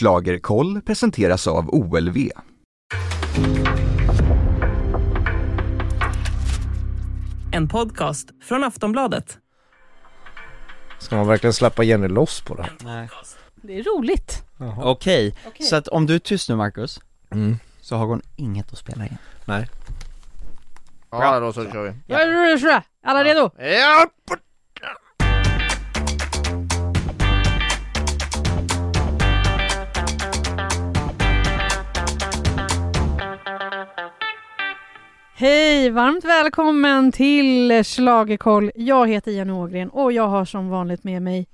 Schlagerkoll presenteras av OLV. En podcast från Aftonbladet. Ska man verkligen släppa Jenny loss på det? Nej. Det är roligt. Okej, så att om du är tyst nu Marcus, Mm. så har hon inget att spela in. Nej. Ja, då så kör vi. Ja. Alla redo? Ja! Hej, varmt välkommen till Schlagerkoll. Jag heter Jenny Ågren och jag har som vanligt med mig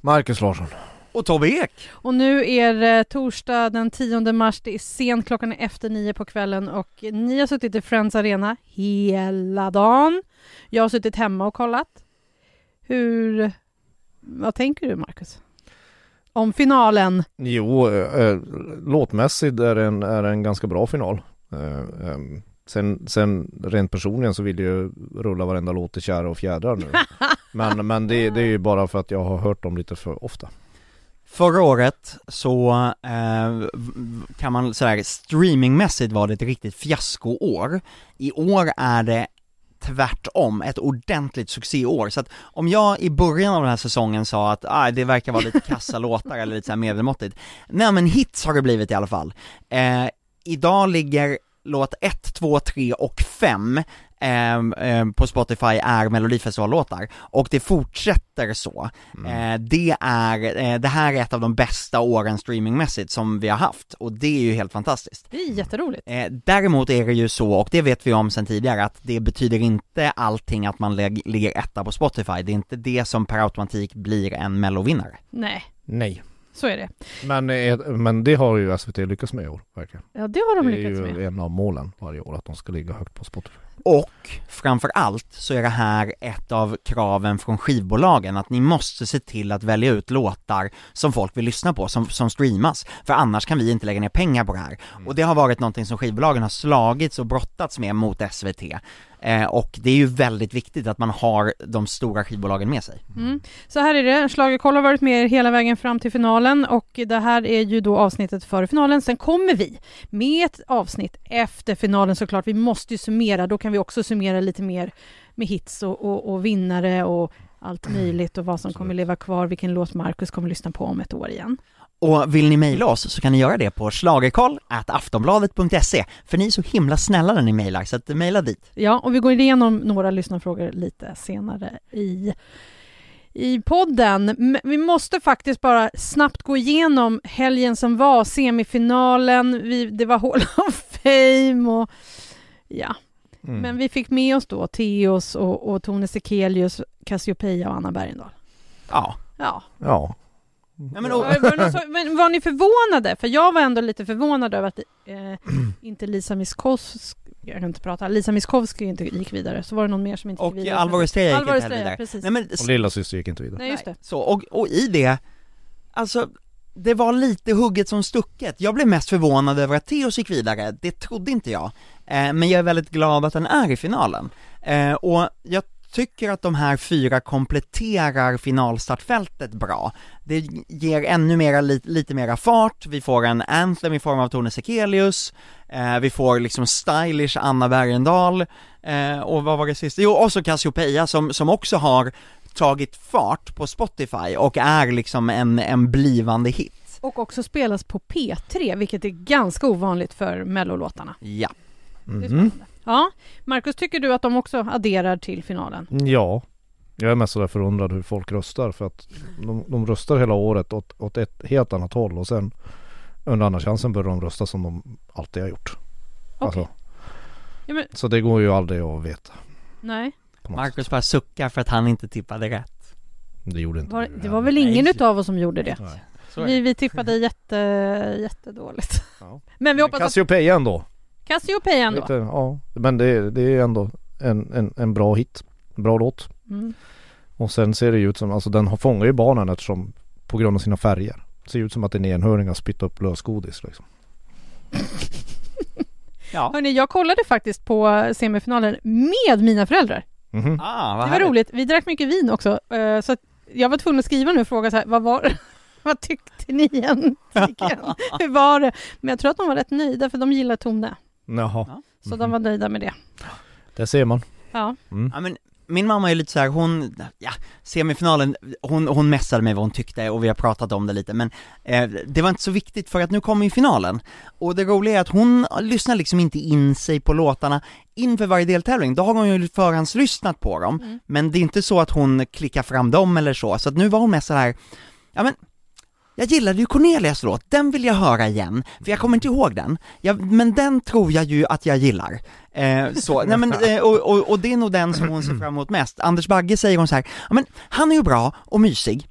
Marcus Larsson. Och Tobbe Ek! och nu är det torsdag den 10 mars. Det är sent, klockan är efter nio på kvällen och ni har suttit i Friends Arena hela dagen. Jag har suttit hemma och kollat. Hur... Vad tänker du, Marcus? Om finalen? Jo, eh, låtmässigt är det en, är en ganska bra final. Eh, ehm, sen, sen rent personligen så vill jag ju rulla varenda låt i kära och fjädrar nu. men men det, det är ju bara för att jag har hört dem lite för ofta. Förra året så eh, kan man sådär streamingmässigt var det ett riktigt fiaskoår. I år är det tvärtom, ett ordentligt succéår. Så att om jag i början av den här säsongen sa att ah, det verkar vara lite kassa låtar eller lite såhär medelmåttigt, nej men hits har det blivit i alla fall. Eh, idag ligger låt 1, 2, 3 och 5 ehm, ehm, på Spotify är melodifestivallåtar, och det fortsätter så. Eh, det är, eh, det här är ett av de bästa åren streamingmässigt som vi har haft, och det är ju helt fantastiskt. Det är jätteroligt. Eh, däremot är det ju så, och det vet vi om sedan tidigare, att det betyder inte allting att man ligger etta på Spotify, det är inte det som per automatik blir en mellovinnare. Nej, Nej. Så är det. Men, eh, men det har ju SVT lyckats med i år, verkligen. Ja, det har de Det är lyckats ju med. en av målen varje år, att de ska ligga högt på Spotify. Och framför allt så är det här ett av kraven från skivbolagen, att ni måste se till att välja ut låtar som folk vill lyssna på, som, som streamas, för annars kan vi inte lägga ner pengar på det här. Och det har varit någonting som skivbolagen har slagits och brottats med mot SVT. Eh, och det är ju väldigt viktigt att man har de stora skivbolagen med sig. Mm. Så här är det, Schlagerkoll har varit med er hela vägen fram till finalen och det här är ju då avsnittet före finalen. Sen kommer vi med ett avsnitt efter finalen såklart. Vi måste ju summera, då kan vi också summera lite mer med hits och, och, och vinnare och allt möjligt och vad som kommer leva kvar, vilken låt Marcus kommer lyssna på om ett år igen. Och vill ni mejla oss så kan ni göra det på schlagerkoll.aftonbladet.se För ni är så himla snälla när ni mejlar, så att mejla dit. Ja, och vi går igenom några lyssnarfrågor lite senare i, i podden. Men vi måste faktiskt bara snabbt gå igenom helgen som var, semifinalen, vi, det var Hall of Fame och ja, Mm. men vi fick med oss då Theos och, och Tone Sekelius, Cassiopeia och Anna Bergendahl. Ja. Ja. Ja. ja men, och, Var, men var ni förvånade? För jag var ändå lite förvånad över att eh, inte Lisa Miskovsky, jag kan inte prata, Lisa Miskovsky inte gick vidare. Så var det någon mer som inte och gick vidare. Alvaro Estrella gick inte heller vidare. precis. Nej men, Och lilla syster gick inte vidare. Nej, just det. så, och, och i det, alltså, det var lite hugget som stucket. Jag blev mest förvånad över att Theos gick vidare, det trodde inte jag. Eh, men jag är väldigt glad att den är i finalen. Eh, och jag tycker att de här fyra kompletterar finalstartfältet bra. Det ger ännu mera, lite, lite mera fart, vi får en anthem i form av Tone Sekelius, eh, vi får liksom stylish Anna Bergendahl, eh, och vad var det sista? Jo, och så Cassiopeia som, som också har tagit fart på Spotify och är liksom en, en blivande hit. Och också spelas på P3, vilket är ganska ovanligt för mellolåtarna. Ja. Spännande. Ja, Marcus, tycker du att de också adderar till finalen? Ja, jag är mest sådär förundrad hur folk röstar för att de, de röstar hela året åt, åt ett helt annat håll och sen under andra chansen börjar de rösta som de alltid har gjort. Okej. Alltså, Ja, men, så det går ju aldrig att veta. nej, Marcus bara suckar för att han inte tippade rätt. Det gjorde inte var, du det var väl ingen Nej. utav oss som gjorde det? Vi, vi tippade jätte, jättedåligt. Ja. Men vi hoppas att Cassiopeia ändå. Cassiopeia ändå. Lite, ja, men det, det är ändå en, en, en bra hit. En bra låt. Mm. Och sen ser det ju ut som, alltså den har fångat ju barnen eftersom på grund av sina färger. Det ser ut som att en enhörning har spytt upp lösgodis liksom. Ja. Hörni, jag kollade faktiskt på semifinalen med mina föräldrar. Mhm. Ah, vad Det var roligt. Vi drack mycket vin också. eh, Så jag var tvungen att skriva nu och fråga så här, vad var, Vad tyckte ni egentligen? Hur var det? Men jag tror att de var rätt nöjda för de gillar Tone. Jaha, Så Mhm. de var nöjda med det. det ser man. Ja. Mm. Ja men min mamma är lite så här, hon, ja, semifinalen, hon, hon messade mig vad hon tyckte och vi har pratat om det lite men eh, det var inte så viktigt för att nu kommer ju finalen och det roliga är att hon lyssnar liksom inte in sig på låtarna inför varje deltävling, då har hon ju förhandslyssnat på dem Mm. men det är inte så att hon klickar fram dem eller så, så att nu var hon mest så här, ja men jag gillade ju Cornelias låt, den vill jag höra igen, för jag kommer inte ihåg den, jag, men den tror jag ju att jag gillar. Eh, så, nej men, eh, och, och, och det är nog den som hon ser fram emot mest. Anders Bagge säger hon så här, ja men han är ju bra och mysig,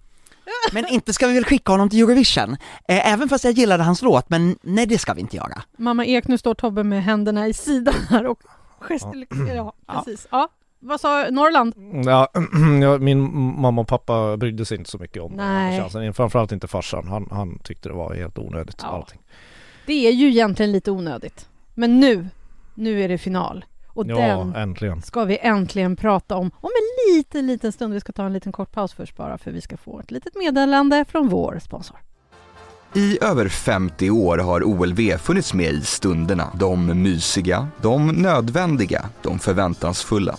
men inte ska vi väl skicka honom till Eurovision? Eh, även fast jag gillade hans låt, men nej det ska vi inte göra. Mamma Ek, nu står Tobbe med händerna i sidan här och gestikulerar. Ja, Ja. precis. Ja. Vad sa Norrland? Ja, ja, min mamma och pappa brydde sig inte så mycket om Nej. chansen. Framförallt inte farsan. Han, han tyckte det var helt onödigt Ja. allting. Det är ju egentligen lite onödigt. Men nu, nu är det final. Och Ja, den äntligen. ska vi äntligen prata om om en liten, liten stund. Vi ska ta en liten kort paus först bara för vi ska få ett litet meddelande från vår sponsor. I över 50 år har OLV funnits med i stunderna. De mysiga, de nödvändiga, de förväntansfulla.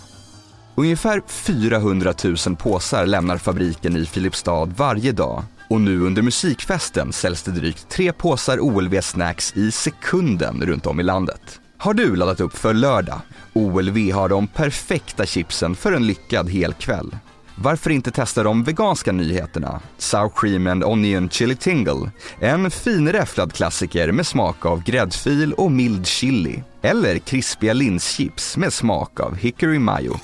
Ungefär 400 000 påsar lämnar fabriken i Filipstad varje dag och nu under musikfesten säljs det drygt tre påsar OLV Snacks i sekunden runt om i landet. Har du laddat upp för lördag? OLV har de perfekta chipsen för en lyckad helkväll. Varför inte testa de veganska nyheterna? Sour Cream and Onion Chili Tingle. En finräfflad klassiker med smak av gräddfil och mild chili. Eller krispiga linschips med smak av hickory mayo.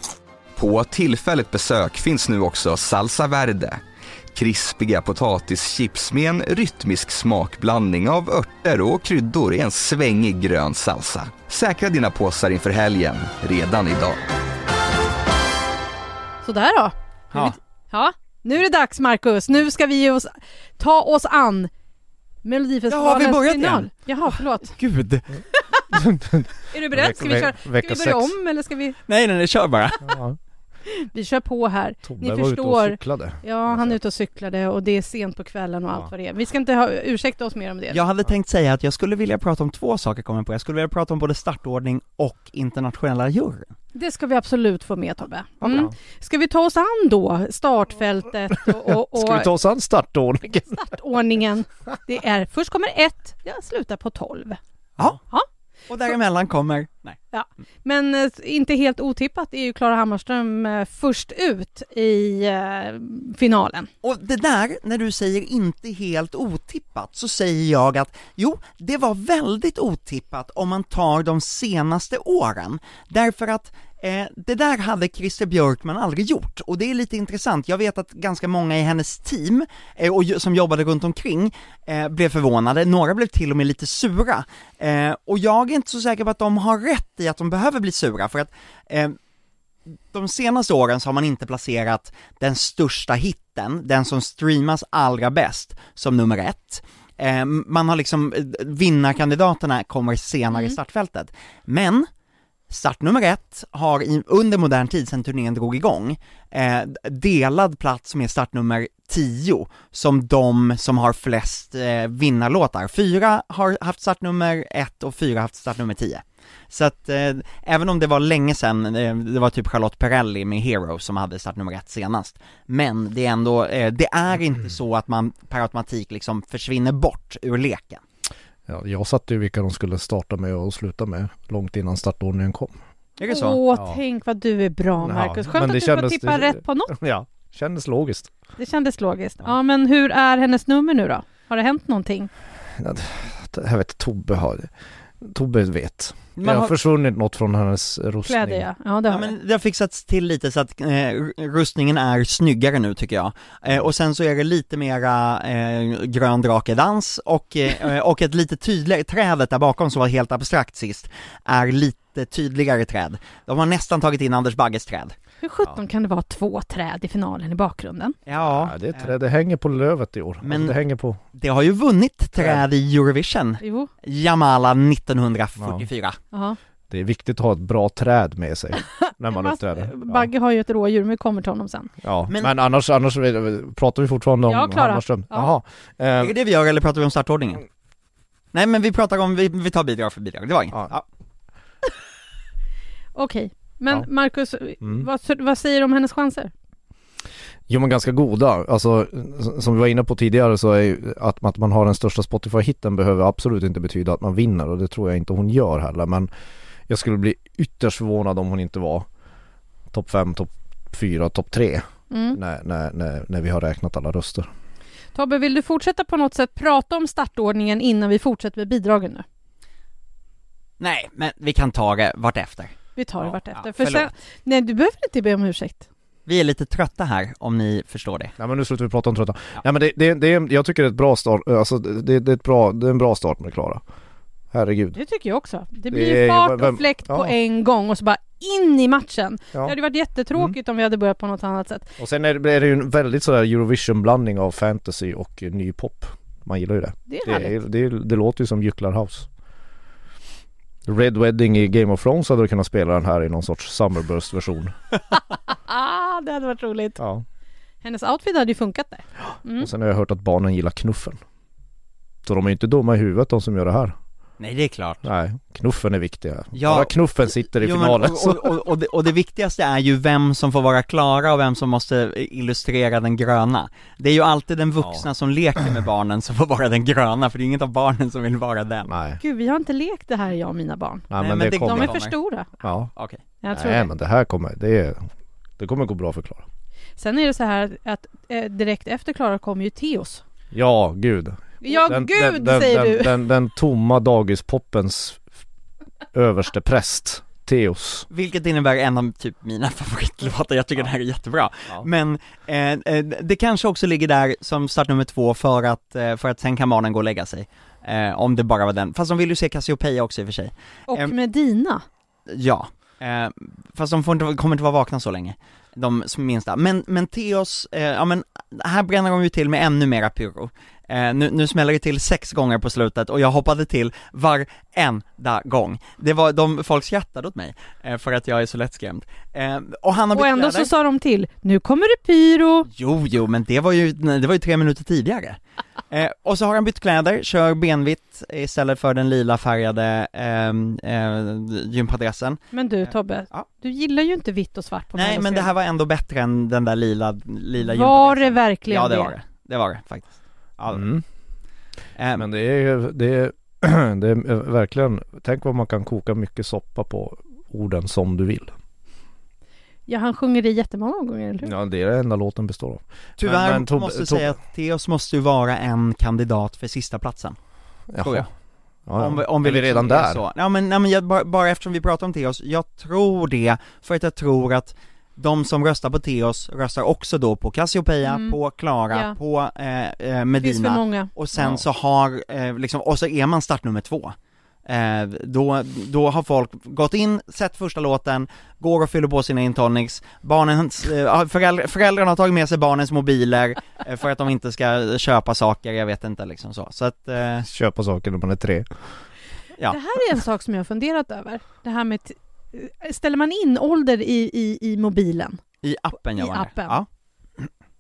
På tillfälligt besök finns nu också Salsa Verde. Krispiga potatischips med en rytmisk smakblandning av örter och kryddor i en svängig grön salsa. Säkra dina påsar inför helgen, redan idag. Sådär då. Ja. Ja, nu är det dags Marcus. Nu ska vi ge oss, ta oss an Melodifestivalens Ja, har vi börjat final. igen? Jaha, förlåt. Gud! Är du beredd? Ska vi, köra, ska vi börja om eller ska vi? Nej nej nej, kör bara! Ja, Vi kör på här. Tobbe Ni var ute och förstår. cyklade. Ja, han är ute och cyklade och det är sent på kvällen och Ja. allt vad det är. Vi ska inte ha, ursäkta oss mer om det. Jag hade tänkt säga att jag skulle vilja prata om två saker kommer jag på, jag skulle vilja prata om både startordning och internationella juryn. Det ska vi absolut få med Tobbe. Mm. Ska vi ta oss an då startfältet och, och, och Ska vi ta oss an startordningen? startordningen? Det är, först kommer ett, jag slutar på tolv. Ja. Ja. Och däremellan kommer, nej. Men eh, inte helt otippat är ju Klara Hammarström eh, först ut i eh, finalen. Och det där, när du säger inte helt otippat, så säger jag att jo, det var väldigt otippat om man tar de senaste åren. Därför att eh, det där hade Christer Björkman aldrig gjort, och det är lite intressant. Jag vet att ganska många i hennes team, eh, och som jobbade runt omkring, eh, blev förvånade, några blev till och med lite sura. Och jag är inte så säker på att de har rätt i att de behöver bli sura, för att eh, de senaste åren så har man inte placerat den största hitten, den som streamas allra bäst, som nummer ett. Eh, man har liksom, eh, vinnarkandidaterna kommer senare i Mm. startfältet. Men, start nummer ett har i, under modern tid, sedan turnén drog igång, eh, delad plats med startnummer 10 som de som har flest eh, vinnarlåtar. Fyra har haft startnummer 1 och fyra har haft startnummer 10. Så att eh, även om det var länge sedan, eh, det var typ Charlotte Perrelli med Hero som hade startnummer 1 senast, men det är ändå, eh, det är inte så att man per automatik liksom försvinner bort ur leken. Ja, jag satte ju vilka de skulle starta med och sluta med långt innan startordningen kom. Är det så? Åh, Ja. tänk vad du är bra Ja, Marcus. Skönt men att du får tippa det- rätt på något. Ja, kändes logiskt. Det kändes logiskt. Ja, men hur är hennes nummer nu då? Har det hänt någonting? Jag vet Tobbe har Tobbe vet. Det Man har har, försvunnit något från hennes rustning. Kläder ja. Ja, det ja, har det. men det har fixats till lite så att eh, rustningen är snyggare nu tycker jag. Eh, och sen så är det lite mera eh, grön drakedans och, eh, och ett lite tydligare, trädet där bakom som var helt abstrakt sist, är lite tydligare träd. De har nästan tagit in Anders Bagges träd. Hur sjutton kan det vara två träd i finalen i bakgrunden? Ja, Ja, det, är trä, det hänger på lövet i år. Men- Men... Det hänger på... det har ju vunnit träd i Eurovision, Jo. Jamala 1944. Ja. Det är viktigt att ha ett bra träd med sig. när man uppträder. eh, Bagge har ju ett rådjur, men vi kommer till honom sen. Ja, Men- men, annars, annars pratar vi fortfarande om Ja, Klara. Hammarström. Ja. Jaha. Är Eh, det det vi gör eller pratar vi om startordningen? Nej men vi pratar om, vi, vi tar bidrag för bidrag, det var inget. Ja. Ja. Okej, men Ja. Marcus, Mm. vad, vad säger du om hennes chanser? Jo men ganska goda. Alltså som vi var inne på tidigare så är ju att, att man har den största Spotify-hitten behöver absolut inte betyda att man vinner och det tror jag inte hon gör heller. Men jag skulle bli ytterst förvånad om hon inte var topp 5, topp 4, topp 3 Mm. när, när, när, när vi har räknat alla röster. Tobbe, vill du fortsätta på något sätt prata om startordningen innan vi fortsätter med bidragen nu? Nej, men vi kan ta det vartefter. Vi tar det Ja, vartefter. ja, För sen, nej, du behöver inte be om ursäkt. Vi är lite trötta här, om ni förstår det. Nej men nu slutar vi prata om trötta. Ja. Nej men det, det, det är, jag tycker det är ett bra start, alltså det, det är ett bra, det är en bra start med Klara. Herregud. Det tycker jag också. Det Det blir ju- fart vem- och fläkt på ja. en gång och så bara in i matchen. Det Ja. hade varit jättetråkigt om vi hade börjat på något annat sätt. Och sen är det, är det ju en väldigt sådär Eurovision-blandning av fantasy och eh, ny pop. Man gillar ju det. Det är Det, det, är, det låter ju som Gycklar House. Red Wedding i Game of Thrones hade du kunnat spela den här i någon sorts Summerburst-version. Ah, det hade varit roligt. Ja. Hennes outfit hade ju funkat där. Mm. Och sen har jag hört att barnen gillar knuffen. Så de är inte dumma i huvudet de som gör det här. Nej det är klart. Nej, knuffen är viktiga. Ja. Bara knuffen sitter i Jo, men, finalen. och, och, och, och, det, och det viktigaste är ju vem som får vara Klara och vem som måste illustrera den gröna. Det är ju alltid den vuxna som leker med barnen som får vara den gröna, för det är inget av barnen som vill vara den. Nej, Gud, vi har inte lekt det här jag och mina barn. Nej Nej, men, men det, det- De kommer. är kommer. för stora. Ja. Okej. Jag tror Nej det. men det här kommer, det, är, det kommer gå bra för Klara. Sen är det så här att eh, direkt efter Klara kommer ju Teos. Ja, gud. Ja, den, gud den, den, säger den, du! Den, den tomma dagispoppens överste präst, Teos. Vilket innebär en av typ mina favoritlåtar, jag tycker det här är jättebra. Ja. Men eh, eh, det kanske också ligger där som startnummer två för att, eh, för att sen kan barnen gå och lägga sig. Eh, om det bara var den, fast de vill ju se Cassiopeia också i och för sig. Och Em, Medina. Ja, eh, fast de får inte, kommer inte vara vakna så länge, de som minsta. Men, men Theos, eh, ja men här bränner de ju till med ännu mera pyro. Eh, nu, nu smäller det till sex gånger på slutet och jag hoppade till varenda gång. Det var, de, folk skrattade åt mig, eh, för att jag är så lättskrämd. Eh, och han har Och ändå så sa de till, nu kommer det pyro! Jo, jo, men det var ju, det var ju tre minuter tidigare. Eh, och så har han bytt kläder, kör benvitt istället för den lila färgade ehm, eh, gympadressen. Men du Tobbe, Ja. du gillar ju inte vitt och svart på Nej, men det här var ändå bättre än den där lila, lila Var det verkligen Ja, det var det. Det var det faktiskt. Ja, Mm. eh, Men det är, det är, det är verkligen, tänk vad man kan koka mycket soppa på orden som du vill. Ja, han sjunger det jättemånga gånger, eller hur? Ja, det är det enda låten består av. tyvärr men Tob- måste jag säga att Theos måste ju vara en kandidat för sista platsen. Tror jag. Ja, ja. Om vi, om vi är vi liksom redan är där? Så. Ja men, nej, men jag, bara, bara eftersom vi pratar om Theos, jag tror det, för att jag tror att de som röstar på Theos röstar också då på Cassiopeia, Mm. på Klara, Ja. på eh, eh, Det finns för Medina, många. och sen Ja. så har, eh, liksom, och så är man startnummer två. Eh, då, då har folk gått in, sett första låten, går och fyller på sina intonics, barnen, eh, föräldrar, föräldrarna har tagit med sig barnens mobiler eh, för att de inte ska köpa saker, jag vet inte liksom så. Så att, eh, Köpa saker när man är tre. ja. Det här är en sak som jag har funderat över. Det här med... Ställer man in ålder i, i, i mobilen? I appen gör I appen. Ja.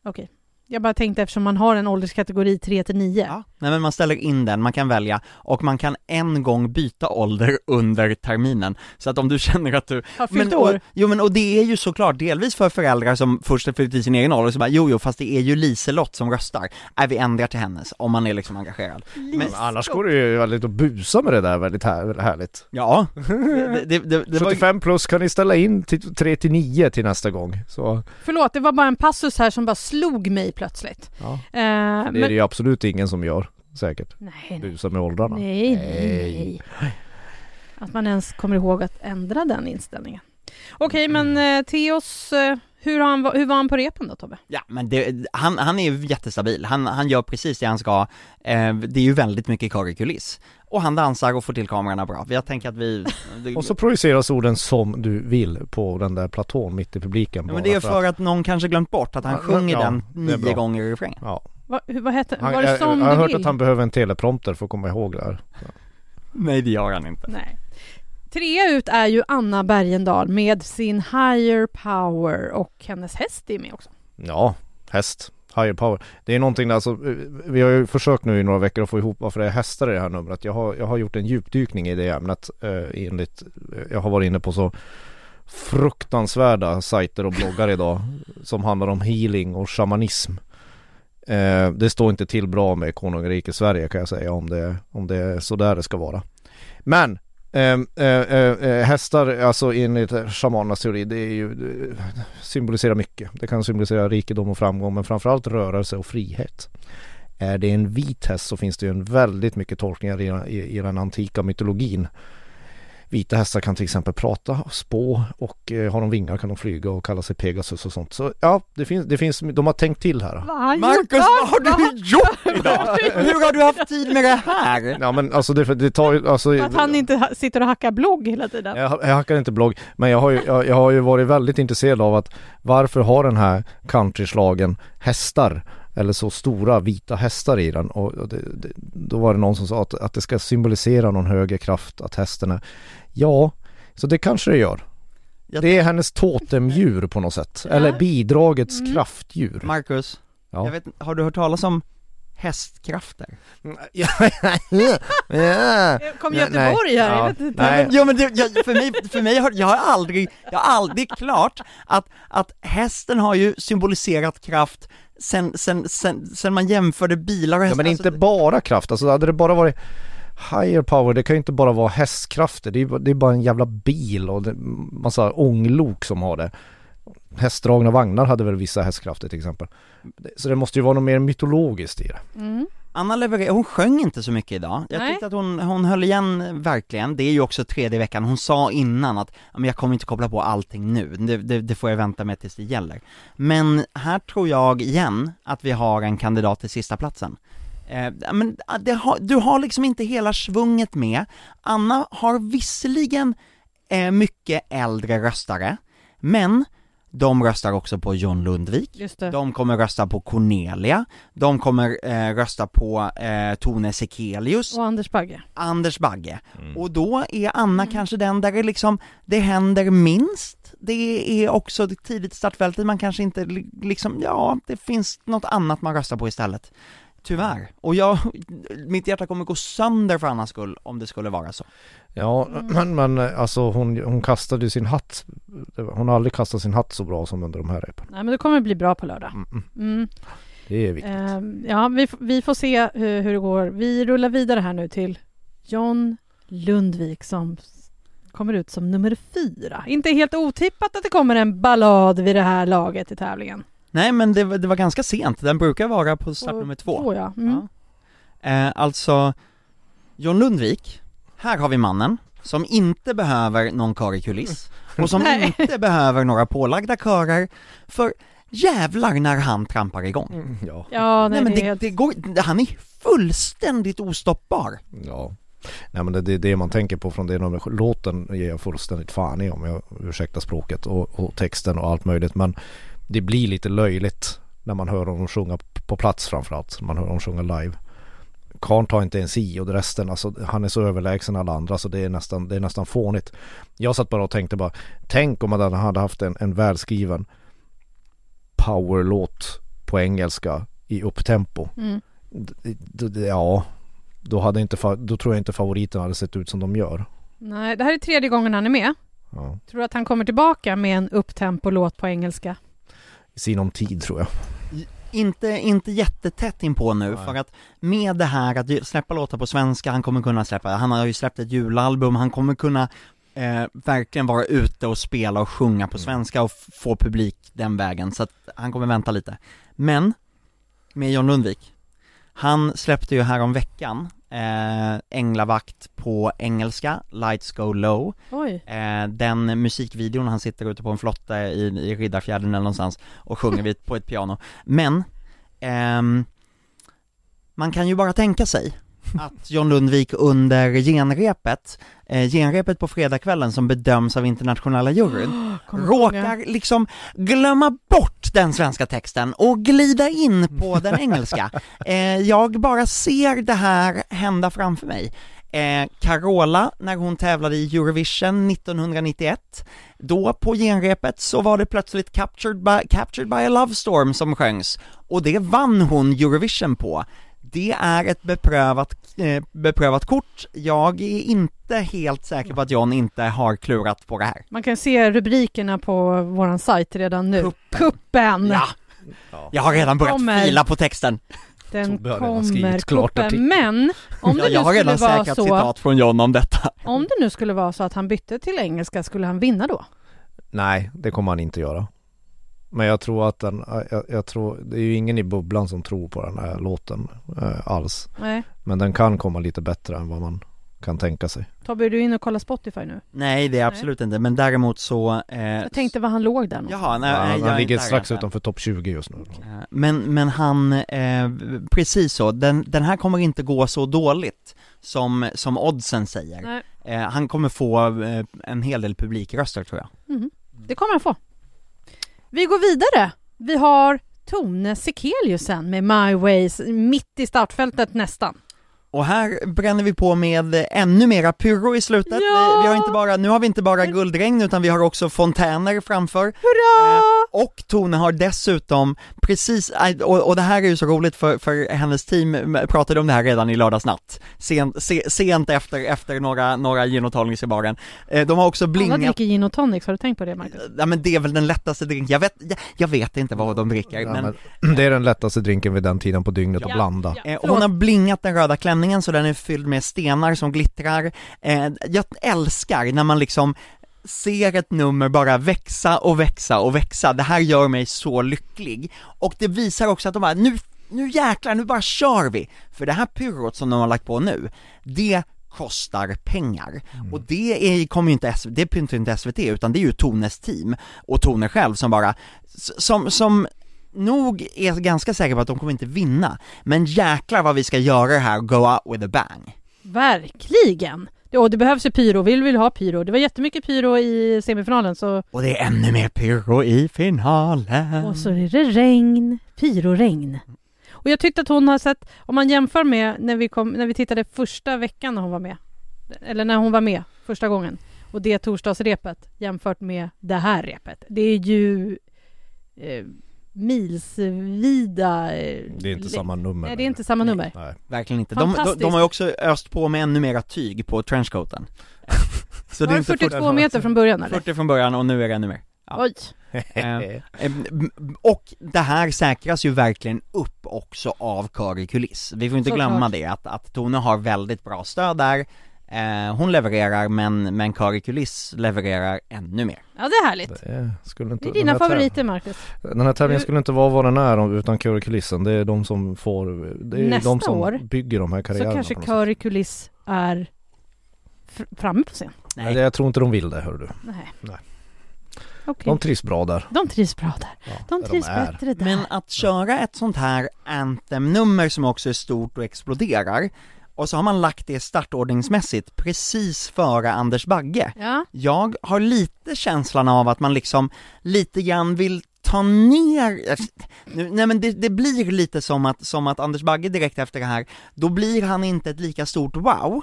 Okej. Jag bara tänkte eftersom man har en ålderskategori 3 till 9. Ja, nej men man ställer in den, man kan välja och man kan en gång byta ålder under terminen. Så att om du känner att du... Har fyllt Men, år. och, jo men och det är ju såklart delvis för föräldrar som först har fyllt i sin egen ålder, så bara jo jo fast det är ju Liselott som röstar. Är vi ändrar till hennes, om man är liksom engagerad. Men, Men annars går det ju väldigt att busa med det där väldigt här, härligt. ja, det, det, det, det var ju, 75 plus kan ni ställa in till 3 till 9 till nästa gång. Så Förlåt, det var bara en passus här som bara slog mig plötsligt. ja. Eh, det är men... det ju absolut ingen som gör säkert. Nej, nej, Busa med åldrarna. nej, nej. Att man ens kommer ihåg att ändra den inställningen. Okej, men eh, Theos, eh, hur, har han, hur var han på repen då Tobbe? ja men det, han, han är ju jättestabil, han, han gör precis det han ska, eh, det är ju väldigt mycket körikuliss. Och han dansar och får till kamerorna bra, jag tänker att vi... Och så projiceras orden som du vill på den där platån mitt i publiken. Ja, men det är för att nån kanske glömt bort att han Ja, sjunger ja, den är nio gånger i refrängen. Ja. Va, hur, vad hette, Han, var det jag, som jag har hört vill? att han behöver en teleprompter för att komma ihåg det här. Nej det gör han inte. Nej. Trea ut är ju Anna Bergendahl med sin Higher Power och hennes häst är med också. Ja, häst. Higher power. Det är någonting, alltså, eh, vi har ju försökt nu i några veckor att få ihop varför det är hästar i det här numret. Jag har, jag har gjort en djupdykning i det ämnet eh, enligt, jag har varit inne på så fruktansvärda sajter och bloggar idag som handlar om healing och shamanism. Eh, det står inte till bra med konungariket Sverige kan jag säga om det, om det är sådär det ska vara. Men ehm, eh, eh, eh, hästar, alltså enligt shamanernas teori, det är ju, det symboliserar mycket. Det kan symbolisera rikedom och framgång men framförallt rörelse och frihet. Är det en vit häst så finns det ju en väldigt mycket tolkningar i, i, i den antika mytologin. Vita hästar kan till exempel prata, spå och eh, har de vingar kan de flyga och kalla sig Pegasus och sånt. Så ja, det finns, det finns, de har tänkt till här. Vad Marcus, vad har du gjort idag? Hur har du haft tid med det här? Ja men alltså det, det tar ju, alltså Att han inte sitter och hackar blogg hela tiden. jag, jag hackar inte blogg, men jag har, ju, jag, jag har ju varit väldigt intresserad av att varför har den här countryslagen hästar? Eller så stora vita hästar i den och, det, det, då var det någon som sa att, att det ska symbolisera någon högre kraft att hästen är Ja, så det kanske det gör. Det är hennes totemdjur på något sätt, Ja. eller bidragets Mm. kraftdjur. Marcus, Ja. jag vet, har du hört talas om hästkrafter? Ja, ja. Kom Göteborg här, jag vet inte. Nej. Jo men det, jag, för mig, för mig har, jag har aldrig, jag har aldrig klart att, att hästen har ju symboliserat kraft sen, sen, sen, sen man jämförde bilar och Ja hästar men inte bara kraft, alltså hade det bara varit Higher power, det kan ju inte bara vara hästkrafter, det är, bara- det är bara en jävla bil och det, massa ånglok som har det. Hästdragna vagnar hade väl vissa hästkrafter till exempel. Så det måste ju vara något mer mytologiskt i det. Mm. Anna levererar, hon sjöng inte så mycket idag. Jag Nej. tyckte att hon, hon höll igen verkligen, det är ju också tredje veckan, hon sa innan att "Ja, men jag kommer inte koppla på allting nu, det, det, det får jag vänta med tills det gäller. Men här tror jag igen att vi har en kandidat till sista platsen. Eh, men har, du har liksom inte hela svunget med, Anna har visserligen eh, mycket äldre röstare, men de röstar också på John Lundvik, Just det. de kommer rösta på Cornelia, de kommer eh, rösta på eh, Tone Sekelius, Och Anders Bagge. Anders Bagge. Och då är Anna kanske den där det liksom, det händer minst, det är också tidigt startfältet, man kanske inte li- liksom, ja, det finns något annat man röstar på istället. Tyvärr. Och jag, mitt hjärta kommer gå sönder för Annas skull om det skulle vara så. Ja men, men alltså hon, hon kastade ju sin hatt. Hon har aldrig kastat sin hatt så bra som under de här repen. Nej men det kommer bli bra på lördag. Mm, mm. Mm. Det är viktigt. Ehm, ja, vi, vi får se hur, hur det går. Vi rullar vidare här nu till John Lundvik som kommer ut som nummer fyra. Inte helt otippat att det kommer en ballad vid det här laget i tävlingen. Nej men det, var- det var ganska sent, den brukar vara på start nummer två. Två, ja. Mm. Ja. Eh, alltså, John Lundvik, här har vi mannen som inte behöver någon kör i kuliss och som Nej. inte behöver några pålagda körer, för jävlar när han trampar igång. Mm, Ja, Ja, nej, Nej men det, helt... det går, han är fullständigt ostoppbar. ja. Nej men det det är det man tänker på från det numret. Låten ger jag fullständigt fan i om jag ursäktar språket och, och texten och allt möjligt. Men det blir lite löjligt när man hör honom sjunga på plats framförallt. Man hör honom sjunga live. Karn tar inte ens i och resten, alltså han är så överlägsen alla andra så det är nästan, det är nästan fånigt. Jag satt bara och tänkte bara, tänk om man hade haft en, en välskriven powerlåt på engelska i upptempo. Mm. Ja, då, hade inte, då tror jag inte favoriten hade sett ut som de gör. Nej, det här är tredje gången han är med. Ja. Tror du att han kommer tillbaka med en upptempo-låt på engelska? I sinom tid tror jag. Inte, inte jättetätt inpå nu, Nej. för att med det här att släppa låtar på svenska, han kommer kunna släppa, han har ju släppt ett julalbum, han kommer kunna eh, verkligen vara ute och spela och sjunga på Mm. svenska och få publik den vägen, så att han kommer vänta lite. Men, med John Lundvik, han släppte ju här om veckan eh, Änglavakt på engelska, Lights Go Low, Oj. Eh, den musikvideon, han sitter ute på en flotte i, i Riddarfjärden eller någonstans och sjunger vid, på ett piano. Men, ehm, man kan ju bara tänka sig att John Lundvik under genrepet, eh, genrepet på fredagskvällen som bedöms av internationella juryn, råkar liksom glömma bort den svenska texten och glida in på den engelska. Eh, jag bara ser det här hända framför mig. Eh, Carola, när hon tävlade i Eurovision 1991, då på genrepet så var det plötsligt Captured by, Captured by a Love Storm som sjöngs, och det vann hon Eurovision på. Det är ett beprövat, eh, beprövat kort, jag är inte helt säker på att John inte har klurat på det här. Man kan se rubrikerna på våran sajt redan nu. Kuppen. Kuppen! Ja, jag har redan börjat Kommer. fila på texten. Den kommer, kuppen. Men om det Ja, jag nu har skulle redan vara säkrat så, citat från John om detta. om det nu skulle vara så att han bytte till engelska, skulle han vinna då? Nej, det kommer han inte göra. Men jag tror att den, jag, jag tror, det är ju ingen i bubblan som tror på den här låten eh, alls. Nej. Men den kan komma lite bättre än vad man kan tänka sig. Tobbe, är du inne och kollar Spotify nu? Nej, det är absolut inte, men däremot så... Eh, Jag tänkte var han låg där någonstans. Jaha, nej, Ja, nej, jag han är ligger strax där än. utanför topp 20 just nu. Men, men han, eh, precis så, den, den här kommer inte gå så dåligt som, som oddsen säger. Nej, Eh, han kommer få eh, en hel del publikröster tror jag. mhm. det kommer han få. Vi går vidare. Vi har Tone Sekeliusen med My Ways mitt i startfältet nästan. Och här bränner vi på med ännu mera pyro i slutet. Ja! Vi, har inte bara, nu har vi inte bara guldregn utan vi har också fontäner framför. Hurra! Och Tone har dessutom precis, aj, och, och det här är ju så roligt för, för hennes team pratade om det här redan i lördagsnatt, sent, se, sent efter, efter några, några gin och tonics i baren. Eh, De har också Alla blingat dricker gin och tonics, har du tänkt på det Marcus? Ja men det är väl den lättaste drinken, jag vet, jag, jag vet inte vad de dricker Ja, men, men det är den lättaste drinken vid den tiden på dygnet Ja, att blanda. ja. eh, hon har blingat den röda klänningen så den är fylld med stenar som glittrar. Eh, jag älskar när man liksom ser ett nummer bara växa och växa och växa, det här gör mig så lycklig. Och det visar också att de bara, nu, nu jäklar, nu bara kör vi! För det här pyrot som de har lagt på nu, det kostar pengar. Och det är, kommer ju inte, SV, det ju inte SVT utan det är ju Tones team och Tone själv som bara, som, som nog är ganska säker på att de kommer inte vinna, men jäklar vad vi ska göra det här och go out with a bang. Verkligen! Och det behövs ju pyro, vill vill ha pyro. Det var jättemycket pyro i semifinalen så... Och det är ännu mer pyro i finalen. Och så är det regn, pyroregn. Och jag tyckte att hon har sett, om man jämför med när vi, kom, när vi tittade första veckan när hon var med, eller när hon var med första gången, och det torsdagsrepet jämfört med det här repet. Det är ju eh, milsvida... Eh, Det är inte samma nummer. Nej, det är inte samma nummer. Nej. Verkligen inte. De, de, de har ju också öst på med ännu mera tyg på trenchcoaten. Så var det 42 meter från början eller? 40 från början och nu är det ännu mer. Ja. Oj! Eh, m- Och det här säkras ju verkligen upp också av Kari Kuliss. Vi får inte Såklart. glömma det, att, att Tone har väldigt bra stöd där. Eh, hon levererar, men, men Kari Kuliss levererar ännu mer. Ja, det är härligt. Det skulle inte, Det är dina favoriter, Marcus. Den här tävlingen skulle inte vara vad den är utan kör kulissen. Det är de som får, det är Nästa de som år bygger de här Så karriärerna kanske på något Kör i kuliss är fr- framme på scen. sätt. Nej, jag tror inte de vill det hör du. Nej. Nej. Okej. De trivs bra där. De trivs bra där. Ja, De där trivs är. bättre där. Men att köra ett sånt här Anthem-nummer som också är stort och exploderar, och så har man lagt det startordningsmässigt precis före Anders Bagge. Ja, Jag har lite känslan av att man liksom lite grann vill ta ner, nu, nej men det, det blir lite som att, som att Anders Bagge direkt efter det här, då blir han inte ett lika stort wow,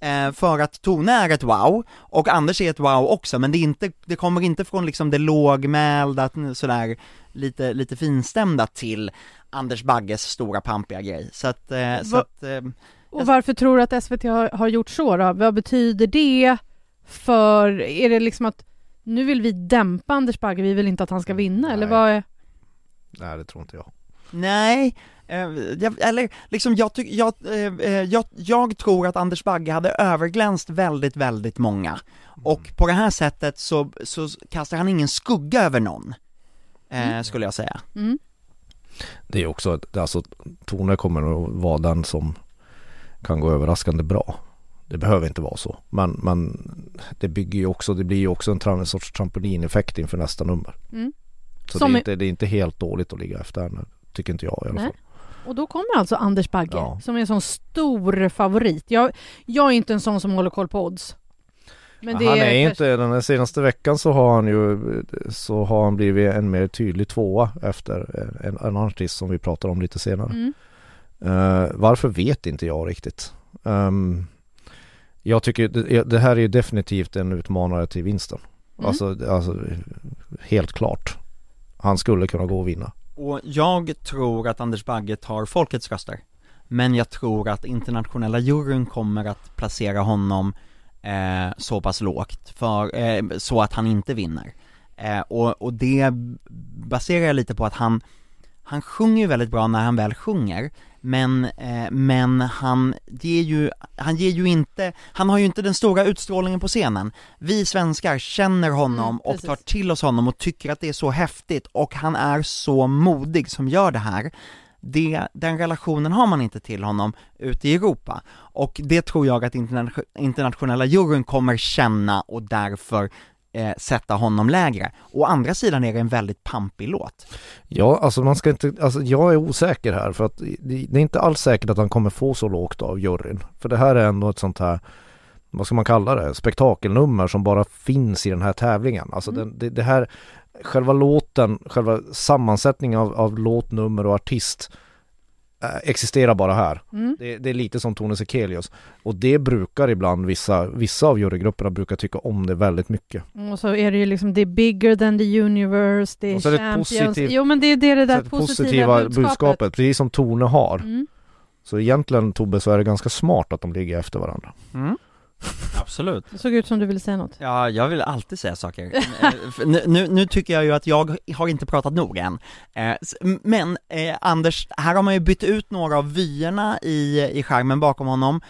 eh, för att Tone är ett wow, och Anders är ett wow också, men det, är inte, det kommer inte från liksom det lågmälda, sådär, lite, lite finstämda till Anders Bagges stora pampiga grej, så att, eh, så att eh, och varför tror du att SVT har, har gjort så då? Vad betyder det för, är det liksom att nu vill vi dämpa Anders Bagge, vi vill inte att han ska vinna, eller Nej. vad är... Nej det tror inte jag. Nej, eh, jag, eller liksom jag, tyck, jag, eh, eh, jag, jag tror att Anders Bagge hade överglänst väldigt, väldigt många. Och på det här sättet så, så kastar han ingen skugga över någon, eh, skulle jag säga. Mm. Det är också, alltså Tone kommer att vara den som kan gå överraskande bra. Det behöver inte vara så. Men, men det bygger ju också, det blir ju också en, en sorts trampolineffekt inför nästa nummer. Mm. Så det, är inte, det är inte helt dåligt att ligga efter henne, tycker inte jag i alla Nej. fall. Och då kommer alltså Anders Bagge, Ja. som är en sån stor favorit. Jag, jag är inte en sån som håller koll på odds. Men det han är är inte, den här senaste veckan så har han ju Så har han blivit en mer tydlig tvåa efter en, en artist som vi pratar om lite senare Mm. Eh, Varför vet inte jag riktigt. Ehm, Jag tycker det, det här är definitivt en utmanare till vinsten. Mm. alltså, alltså helt klart. Han skulle kunna gå och vinna. Och jag tror att Anders Bagge tar folkets röster. Men jag tror att internationella juryn kommer att placera honom eh, så pass lågt för, eh, så att han inte vinner. Eh, och, och det baserar jag lite på att han han sjunger ju väldigt bra när han väl sjunger, men, eh, men han ger ju, han ger ju inte, han har ju inte den stora utstrålningen på scenen. Vi svenskar känner honom Mm, och tar till oss honom och tycker att det är så häftigt och han är så modig som gör det här. Det, den relationen har man inte till honom ute i Europa och det tror jag att interna- internationella juryn kommer känna och därför eh, sätta honom lägre. Å andra sidan är det en väldigt pampig låt. Ja, alltså man ska inte, alltså jag är osäker här för att det, är inte alls säkert att han kommer få så lågt av juryn. För det här är ändå ett sånt här, vad ska man kalla det, spektakelnummer som bara finns i den här tävlingen. Alltså Mm. det, det här, själva låten, själva sammansättningen av, av låt, nummer och artist existerar bara här. Mm. Det, det är lite som Tone Sekelius. Och det brukar ibland vissa, vissa av jurygrupperna brukar tycka om det väldigt mycket. Och så är det ju liksom, det är bigger than the universe, det är Och så är det positivt- jo men det är det, det där att positiva, positiva budskapet. budskapet, precis som Tone har. Mm. Så egentligen Tobbe så är det ganska smart att de ligger efter varandra. Absolut. Det såg ut som du ville säga något. Ja, jag vill alltid säga saker. Eh, nu, nu, nu tycker jag ju att jag har inte pratat nog än. Eh, Men eh, Anders, här har man ju bytt ut några av vyerna i, i skärmen bakom honom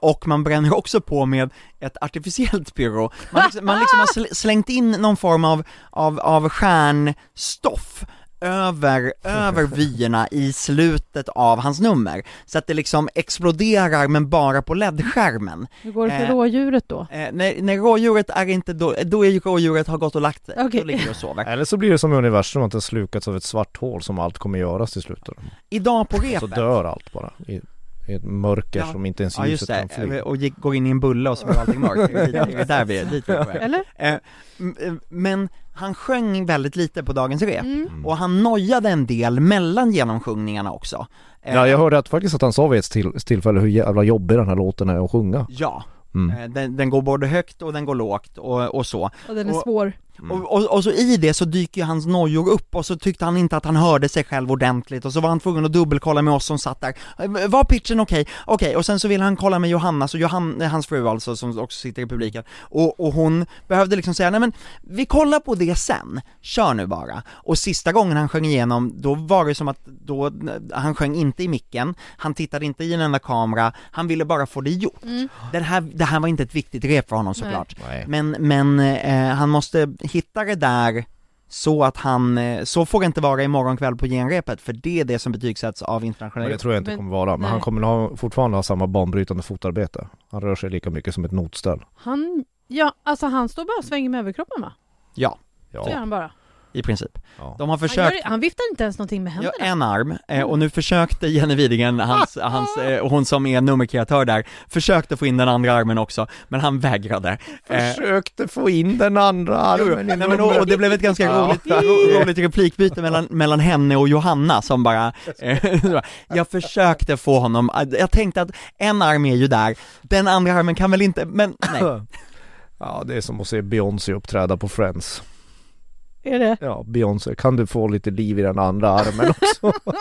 och man bränner också på med ett artificiellt pyro. Man liksom, man liksom har sl- slängt in någon form av, av, av stjärnstoff över, över vyerna i slutet av hans nummer, så att det liksom exploderar men bara på LED-skärmen. Hur går det för Eh, rådjuret då? Eh, när, när rådjuret är inte då, då är ju rådjuret har gått och lagt sig, Okej. då ligger det och sover. Eller så blir det som i universum att det slukats av ett svart hål som allt kommer göras till slut. Idag på Så repet, dör allt bara i ett mörker Ja. som inte ens ja just ljuset kan det, fly. och gick, går in i en bulle och så blir allting mörkt, det är där vi är, dit vi är på väg. Eller? Eh, eh, Men han sjöng väldigt lite på dagens rep, Mm. och han nojade en del mellan genomsjungningarna också. Eh, Ja, jag hörde att faktiskt att han sa vid ett till, tillfälle hur jävla jobbig den här låten är att sjunga. Ja, Mm. den, den går både högt och den går lågt och, och så. Och den är Och- svår. Mm. Och, och, och så i det så dyker ju hans nojor upp och så tyckte han inte att han hörde sig själv ordentligt och så var han tvungen att dubbelkolla med oss som satt där. Eh, Var pitchen okej? Okej, och sen så ville han kolla med Johanna, så Johanna, hans fru alltså, som också sitter i publiken, och, och hon behövde liksom säga nej men vi kollar på det sen, kör nu bara. Och sista gången han sjöng igenom, då var det som att då, han sjöng inte i micken, han tittade inte i en enda kamera, han ville bara få det gjort. Mm. Det, här, det här var inte ett viktigt rep för honom såklart. Nej. Men, men eh, han måste hitta det där så att han, eh, så får det inte vara imorgon kväll på genrepet, för det är det som betygsätts av internationella det tror jag inte Men- kommer vara. Men nej. han kommer ha, fortfarande ha samma banbrytande fotarbete. Han rör sig lika mycket som ett notställ. Han, ja alltså han står bara och svänger med överkroppen va? Ja, Så gör Ja. han bara. I princip. ja. De har Han, försökt gör, han viftar inte ens någonting med Ja, händerna. en arm, eh, och nu försökte Jenny Widingen, hans, hans, eh, och hon som är nummerkreatör där, försökte få in den andra armen också, men han vägrade. Eh, Försökte få in den andra armen Nej, men, och, och det blev ett ganska Ja. roligt, ro- roligt replikbyte mellan, mellan henne och Johanna som bara, eh, jag försökte få honom, jag tänkte att en arm är ju där, den andra armen kan väl inte, men nej. Ja, det är som att se Beyoncé uppträda på Friends. Är det? Ja, Beyoncé, kan du få lite liv i den andra armen också?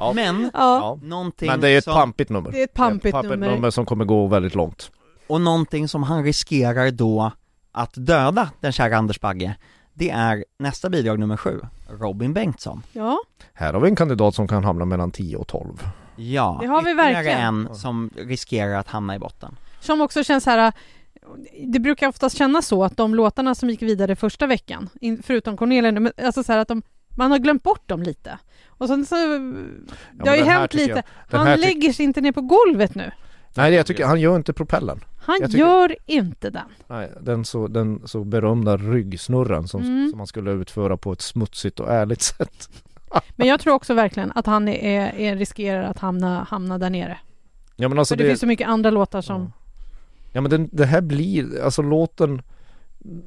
Ja. Men, Ja. någonting Men det är ett som, pampigt nummer. Det är ett pampigt pampigt nummer. nummer som kommer gå väldigt långt. och någonting som han riskerar då att döda den kära Anders Bagge, det är nästa bidrag nummer sju, Robin Bengtsson. Ja, Här har vi en kandidat som kan hamna mellan 10 och 12. Ja, Det har vi verkligen. en som riskerar att hamna i botten. som också känns här. Det brukar oftast kännas så att de låtarna som gick vidare första veckan, in- förutom Cornelia, men alltså så att de, man har glömt bort dem lite. Och sen så, det har ju hänt lite. jag- Han lägger sig inte ner på golvet nu. Nej, jag tycker han gör inte propellen. Han tycker- gör inte den. Nej, den så, den så berömda ryggsnurren som, Mm. som man skulle utföra på ett smutsigt och ärligt sätt. Men jag tror också verkligen att han är, är riskerar att hamna, hamna där nere. Ja men alltså För det, finns så mycket andra låtar som... Ja men den, det här blir, alltså låten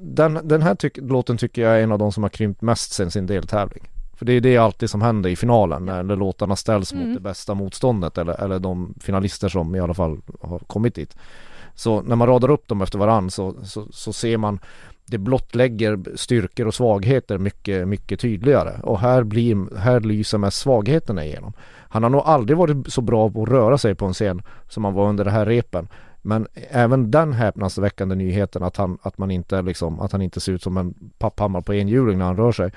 Den, den här tyck, låten tycker jag är en av de som har krympt mest sen sin deltävling. För det är det alltid som händer i finalen när låtarna ställs Mm. mot det bästa motståndet eller, eller de finalister som i alla fall har kommit dit. Så när man radar upp dem efter varann så, så, så ser man det blottlägger styrkor och svagheter mycket, mycket tydligare. Och här blir, här lyser mest svagheterna igenom. Han har nog aldrig varit så bra på att röra sig på en scen som han var under det här repen men även den häpnadsväckande nyheten att han, att man inte liksom, att han inte ser ut som en papphammar på enhjuling när han rör sig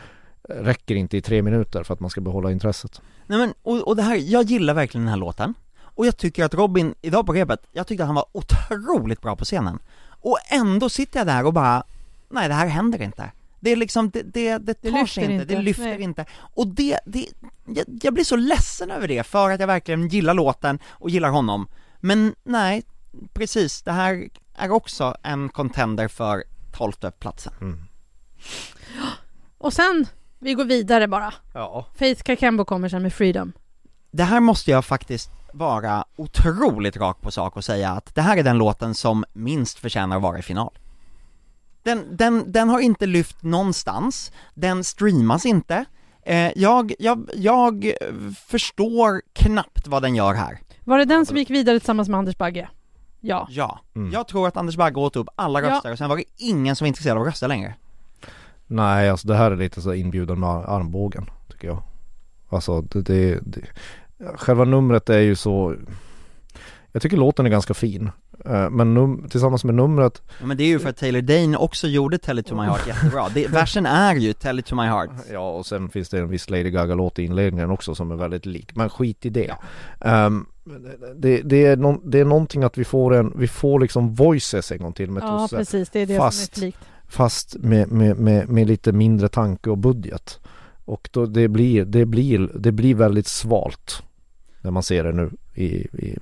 räcker inte i tre minuter för att man ska behålla intresset. Nej men, och, och det här, jag gillar verkligen den här låten. Och jag tycker att Robin, idag på repet, jag tyckte att han var otroligt bra på scenen. Och ändå sitter jag där och bara, nej det här händer inte. Det är liksom, det, det, det tar sig inte, inte, det lyfter nej. inte. Och det, det jag, jag blir så ledsen över det för att jag verkligen gillar låten och gillar honom. Men nej, precis, det här är också en contender för tolfte platsen Och sen, vi går vidare bara. Ja. Faith Kakembo kommer sen med Freedom. Det här måste jag faktiskt vara otroligt rak på sak och säga att det här är den låten som minst förtjänar att vara i final. Den, den, den har inte lyft någonstans, den streamas inte, eh, jag, jag, jag förstår knappt vad den gör här. Var det den som gick vidare tillsammans med Anders Bagge? Ja. Ja, Mm. jag tror att Anders Bagge åt upp alla Ja. röster och sen var det ingen som var intresserad av att rösta längre. Nej, alltså det här är lite så inbjudan med armbågen tycker jag. Alltså det, det, det själva numret är ju så Jag tycker låten är ganska fin. Eh, Men num, tillsammans med numret Ja, men det är ju för att Taylor Dane också gjorde Tell it to my heart jättebra. Det, versen är ju Tell it to my heart. Ja och sen finns det en viss Lady Gaga-låt i inledningen också som är väldigt lik. Men skit i det. Ja. Ehm, det, det, är någon, det är någonting att vi får en, vi får liksom voices en gång till med Ja, precis. Det är det Fast- som är flikt. Fast med, med, med, med lite mindre tanke och budget. Och då det blir, det blir, det blir väldigt svalt. När man ser det nu i, i,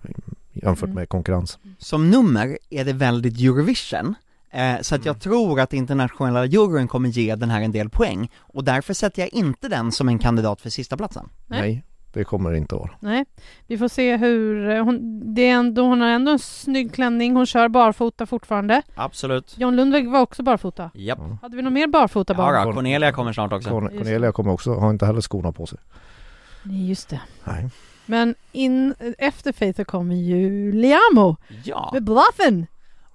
jämfört Mm. med konkurrens. Som nummer är det väldigt Eurovision, eh, så att jag tror att internationella juryn kommer ge den här en del poäng, och därför sätter jag inte den som en kandidat för sista platsen. Nej. Nej, det kommer inte vara. Nej, vi får se hur... eh, Hon, det är ändå, hon har ändå en snygg klänning, hon kör barfota fortfarande. Absolut. John Lundvik var också barfota. Japp. Hade vi någon mer barfota barn? Ja, då, Cornelia kommer snart också. Cornelia kommer också, har inte heller skorna på sig. Nej, just det. Nej. Men in, efter Faith kommer ju Liamo Ja, med Bluffen.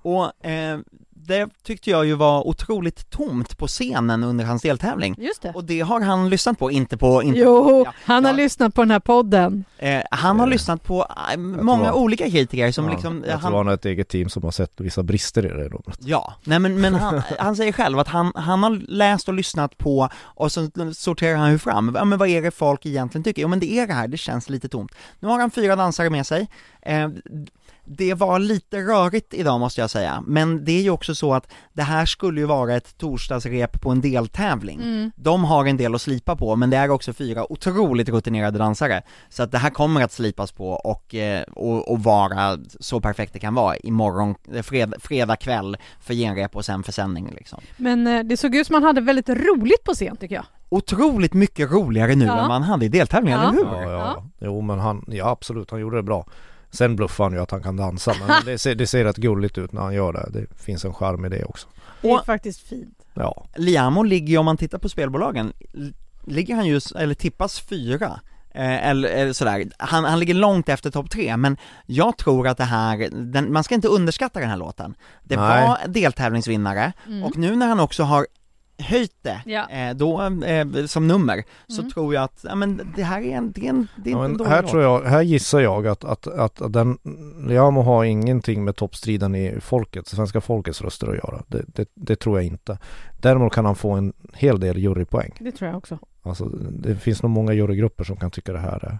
och eh, det tyckte jag ju var otroligt tomt på scenen under hans deltävling. Just det. Och det har han lyssnat på, inte på, inte, Jo, Ja, han har ja. lyssnat på den här podden. eh, han har Eh, lyssnat på eh, många tror- olika kritiker som Ja, liksom, jag tror han har ett eget team som har sett vissa brister i det numret. Ja, nej men, men han, han säger själv att han, han har läst och lyssnat på och så sorterar han ju fram, ja men vad är det folk egentligen tycker? Jo men det är det här, det känns lite tomt. Nu har han fyra dansare med sig, eh, det var lite rörigt idag måste jag säga, men det är ju också så att det här skulle ju vara ett torsdagsrep på en deltävling. Mm. De har en del att slipa på, men det är också fyra otroligt rutinerade dansare. Så att det här kommer att slipas på och, eh, och, och vara så perfekt det kan vara imorgon, eh, fred, fredag kväll för genrep och sen för sändning liksom. Men eh, det såg ut som han hade väldigt roligt på scen tycker jag. Otroligt mycket roligare nu Ja. än han hade i deltävlingen, Ja. eller hur? Ja, ja. Ja. Jo men han, ja absolut, han gjorde det bra. Sen bluffar han ju att han kan dansa men det ser, det ser rätt gulligt ut när han gör det. Det finns en charm i det också. Det är faktiskt fint. Ja, Liamo ligger ju, om man tittar på spelbolagen, ligger han ju, eller tippas fyra. Eh, eller, eller sådär, han, han ligger långt efter topp tre, men jag tror att det här, den, man ska inte underskatta den här låten. Det Nej. var deltävlingsvinnare, Mm. och nu när han också har höjt det, Ja. eh, då, eh, som nummer, så Mm. tror jag att, ja men det här är en, det är en, det är ja en här låt. tror jag, här gissar jag att, att, att, att den, Liamo har ingenting med toppstriden i folket, svenska folkets röster att göra. Det, det, det tror jag inte. Däremot kan han få en hel del jurypoäng. Det tror jag också. Alltså det finns nog många jurygrupper som kan tycka det här är,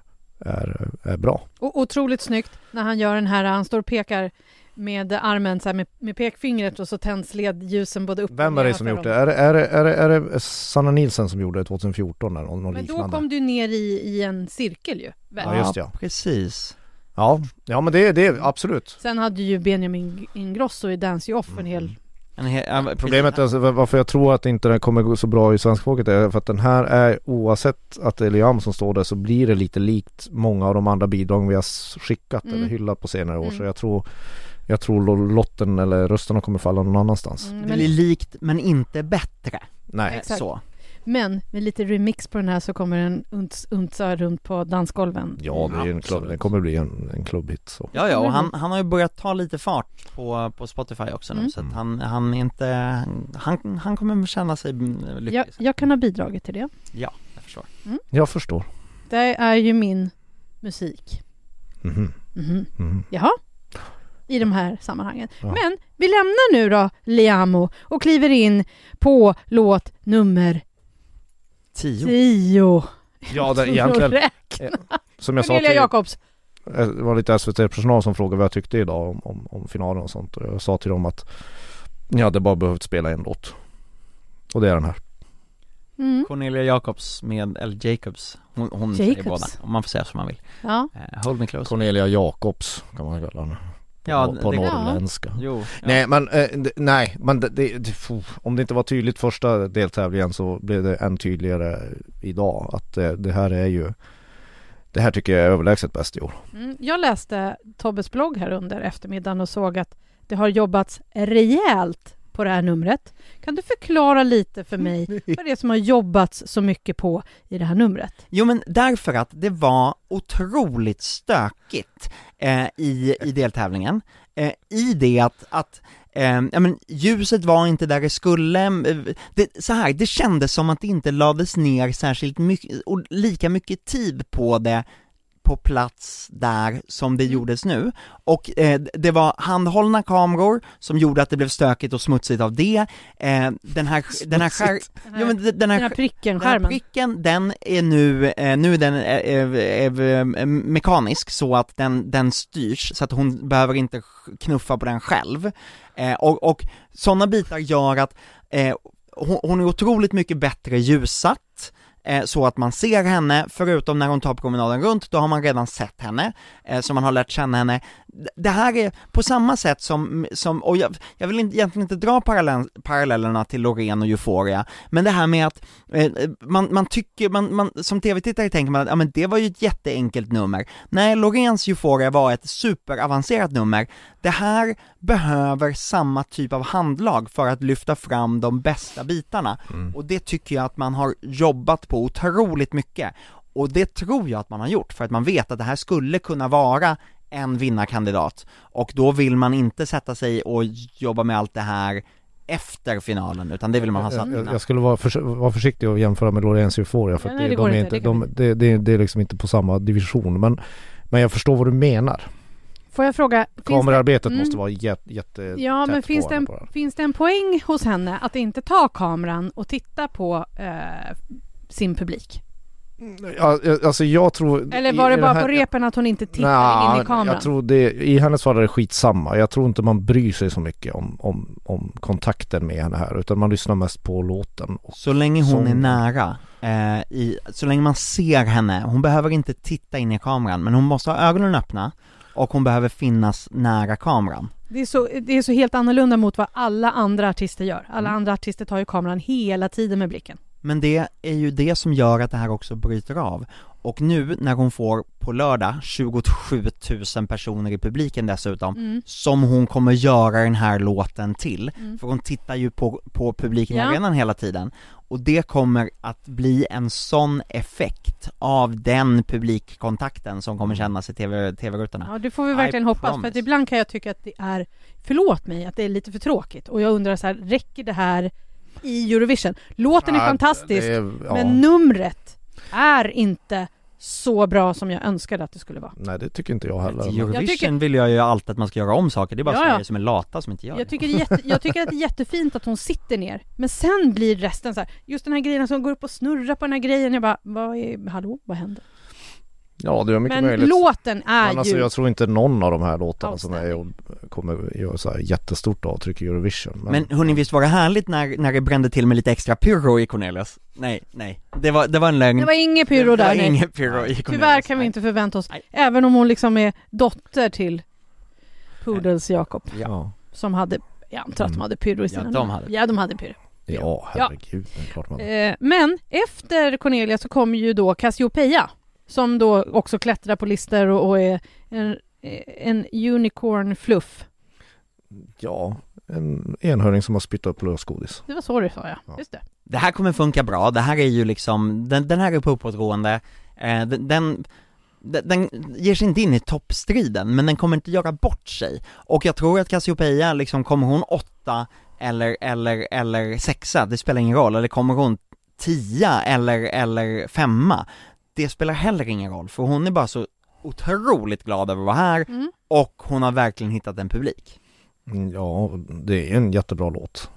är, är bra. Och otroligt snyggt när han gör den här, han står och pekar med armen så här med, med pekfingret och så tänds ledljusen både upp Vem och är det som gjort det? Är det, är det, är det, är det Sanna Nilsen som gjorde det 2014 eller något Men liknande? då kom du ner i, i en cirkel ju. väl? Ja, just ja. precis. Ja, ja men det, det är absolut. Sen hade ju Benjamin Ingrosso i Dance You Off en hel En he- ja, precis. Problemet är alltså, var- varför jag tror att inte den kommer gå så bra i svenska folket är för att den här är oavsett att det är Liam som står där så blir det lite likt många av de andra bidrag vi har skickat Mm. eller hyllat på senare år Mm. så jag tror jag tror lo- lotten eller rösterna kommer falla någon annanstans. Mm, Det men, blir likt men inte bättre. Nej. Exakt. Så. men med lite remix på den här så kommer den unts, untsa runt på dansgolven. Ja det är en klubb, det kommer bli en, en klubbhit så. Ja, ja, och han, han har ju börjat ta lite fart på, på Spotify också nu Mm. så att han, han inte, han, han kommer känna sig mm, lycklig. Jag, jag kan ha bidragit till det. Ja, jag förstår. Jag förstår. Det är ju min musik. Mhm. Mhm. Mhm. Jaha. I de här sammanhangen. Ja. Men vi lämnar nu då Liamo och kliver in på låt nummer Tio. 10. Ja det, egentligen Räkna. som jag sa till, Jacobs. Eh, det var lite SVT-personal som frågade vad jag tyckte idag om, om, om finalen och sånt och jag sa till dem att jag hade bara behövt spela en låt. Och det är den här. Mm. Cornelia Jacobs med, eller Jacobs, hon, hon säger Jacobs. båda, om man får säga som man vill. Ja. Eh, hold me close. Cornelia Jakobs kan man kalla henne. På, Ja, på det- norrländska. Jo, ja. Nej men, eh, nej men det, det, om det inte var tydligt första deltävlingen så blev det än tydligare idag att det, det här är ju Det här tycker jag är överlägset bäst i år. Mm. Jag läste Tobbes blogg här under eftermiddagen och såg att det har jobbats rejält på det här numret. Kan du förklara lite för mig vad det är som har jobbats så mycket på i det här numret? Jo men därför att det var otroligt stökigt eh, i, i deltävlingen, eh, i det att, att eh, ja, men ljuset var inte där det skulle, eh, det, så här, det kändes som att det inte lades ner särskilt mycket, och lika mycket tid på det på plats där som det Mm. gjordes nu. Och eh, det var handhållna kameror som gjorde att det blev stökigt och smutsigt av det. Eh, den här, den här, skär, Den här, jo, men den här, den här pricken, den här skärmen. pricken, den är nu, eh, nu är den eh, eh, eh, mekanisk så att den, den styrs, så att hon behöver inte knuffa på den själv. Och, och sådana bitar gör att hon, hon är otroligt mycket bättre ljussatt, så att man ser henne, förutom när hon tar promenaden runt, då har man redan sett henne, eh, så man har lärt känna henne. Det här är på samma sätt som, som och jag, jag vill inte, egentligen inte dra parallell, parallellerna till Loreen och Euphoria, men det här med att eh, man, man tycker, man, man, som tv-tittare tänker man att ja, men det var ju ett jätteenkelt nummer. Nej, Loreens Euphoria var ett superavancerat nummer. Det här behöver samma typ av handlag för att lyfta fram de bästa bitarna. Och det tycker jag att man har jobbat på otroligt mycket. Och det tror jag att man har gjort, för att man vet att det här skulle kunna vara en vinnarkandidat. Och då vill man inte sätta sig och jobba med allt det här efter finalen, utan det vill man ha satt innan. jag skulle vara, förs- vara försiktig och jämföra med Loreens Euphoria för nej, det, det går de är inte, inte, det kan de, det, det, det är liksom inte på samma division men Men jag förstår vad du menar. Får jag fråga? det- Kamerarbetet Mm. måste vara jätte, jätte Ja, men finns på det, en, på det här. finns det en poäng hos henne att inte ta kameran och titta på eh, sin publik? Ja, alltså jag tror... Eller var det bara här- på repen att hon inte tittade Nja, in i kameran? Jag tror det, i hennes fall är det skitsamma. Jag tror inte man bryr sig så mycket om, om, om kontakten med henne här utan man lyssnar mest på låten. Och Så länge hon är sången. nära, eh, i, så länge man ser henne, hon behöver inte titta in i kameran, men hon måste ha ögonen öppna och hon behöver finnas nära kameran. Det är, så, det är så helt annorlunda mot vad alla andra artister gör. Alla Mm. andra artister tar ju kameran hela tiden med blicken. Men det är ju det som gör att det här också bryter av. Och nu när hon får på lördag 27 000 personer i publiken dessutom, Mm. som hon kommer göra den här låten till, Mm. för hon tittar ju på, på publiken i Ja. arenan hela tiden, och det kommer att bli en sån effekt av den publikkontakten som kommer kännas i TV, TV-rutorna. Ja, det får vi I verkligen hoppas. För promise. att ibland kan jag tycka att det är, förlåt mig, att det är lite för tråkigt. Och jag undrar så här, räcker det här i Eurovision? Låten är Ja, fantastisk, är- ja. men numret är inte så bra som jag önskade att det skulle vara. Nej det tycker inte jag heller. Men- Eurovision Jag tycker- vill jag ju alltid att man ska göra om saker, det är bara Ja. Sverige som är lata som inte gör Jag det. tycker, det är jätte, jag tycker att det är jättefint att hon sitter ner, men sen blir resten så här, just den här grejen som går upp och snurrar på den här grejen, jag bara, vad är, hallå, vad händer? Ja det är mycket Men möjligt. låten är Men alltså ju... jag tror inte någon av de här låtarna som är och kommer göra så här jättestort avtryck i Eurovision. Men, Men hörni, visst var det härligt när, när det brände till med lite extra pyro i Cornelius? Nej, nej, det var, det var en lögn Det var inget pyro Det där, var nej. inget pyro i Cornelius Tyvärr kan vi inte förvänta oss, Nej. även om hon liksom är dotter till Poodles Jakob, ja. som hade Jag antar att de Mm. hade pyro i sina Ja, de hade. Ja, de hade pyro. Ja, herregud, det är klart man Eh, men efter Cornelia så kommer ju då Cassiopeia som då också klättrar på listor och, och är en, en unicorn fluff. Ja, en enhörning som har spytt upp lösgodis. Det var så du sa ja. Ja. Just det. Det här kommer funka bra, det här är ju liksom, den, den här är på uppåtgående, eh, den, den, den, den ger sig inte in i toppstriden, men den kommer inte göra bort sig. Och jag tror att Cassiopeia, liksom, kommer hon åtta eller, eller, eller sexa, det spelar ingen roll, eller kommer hon tia eller, eller femma, det spelar heller ingen roll, för hon är bara så otroligt glad över att vara här, Mm. och hon har verkligen hittat en publik. Mm, Ja, det är en jättebra låt.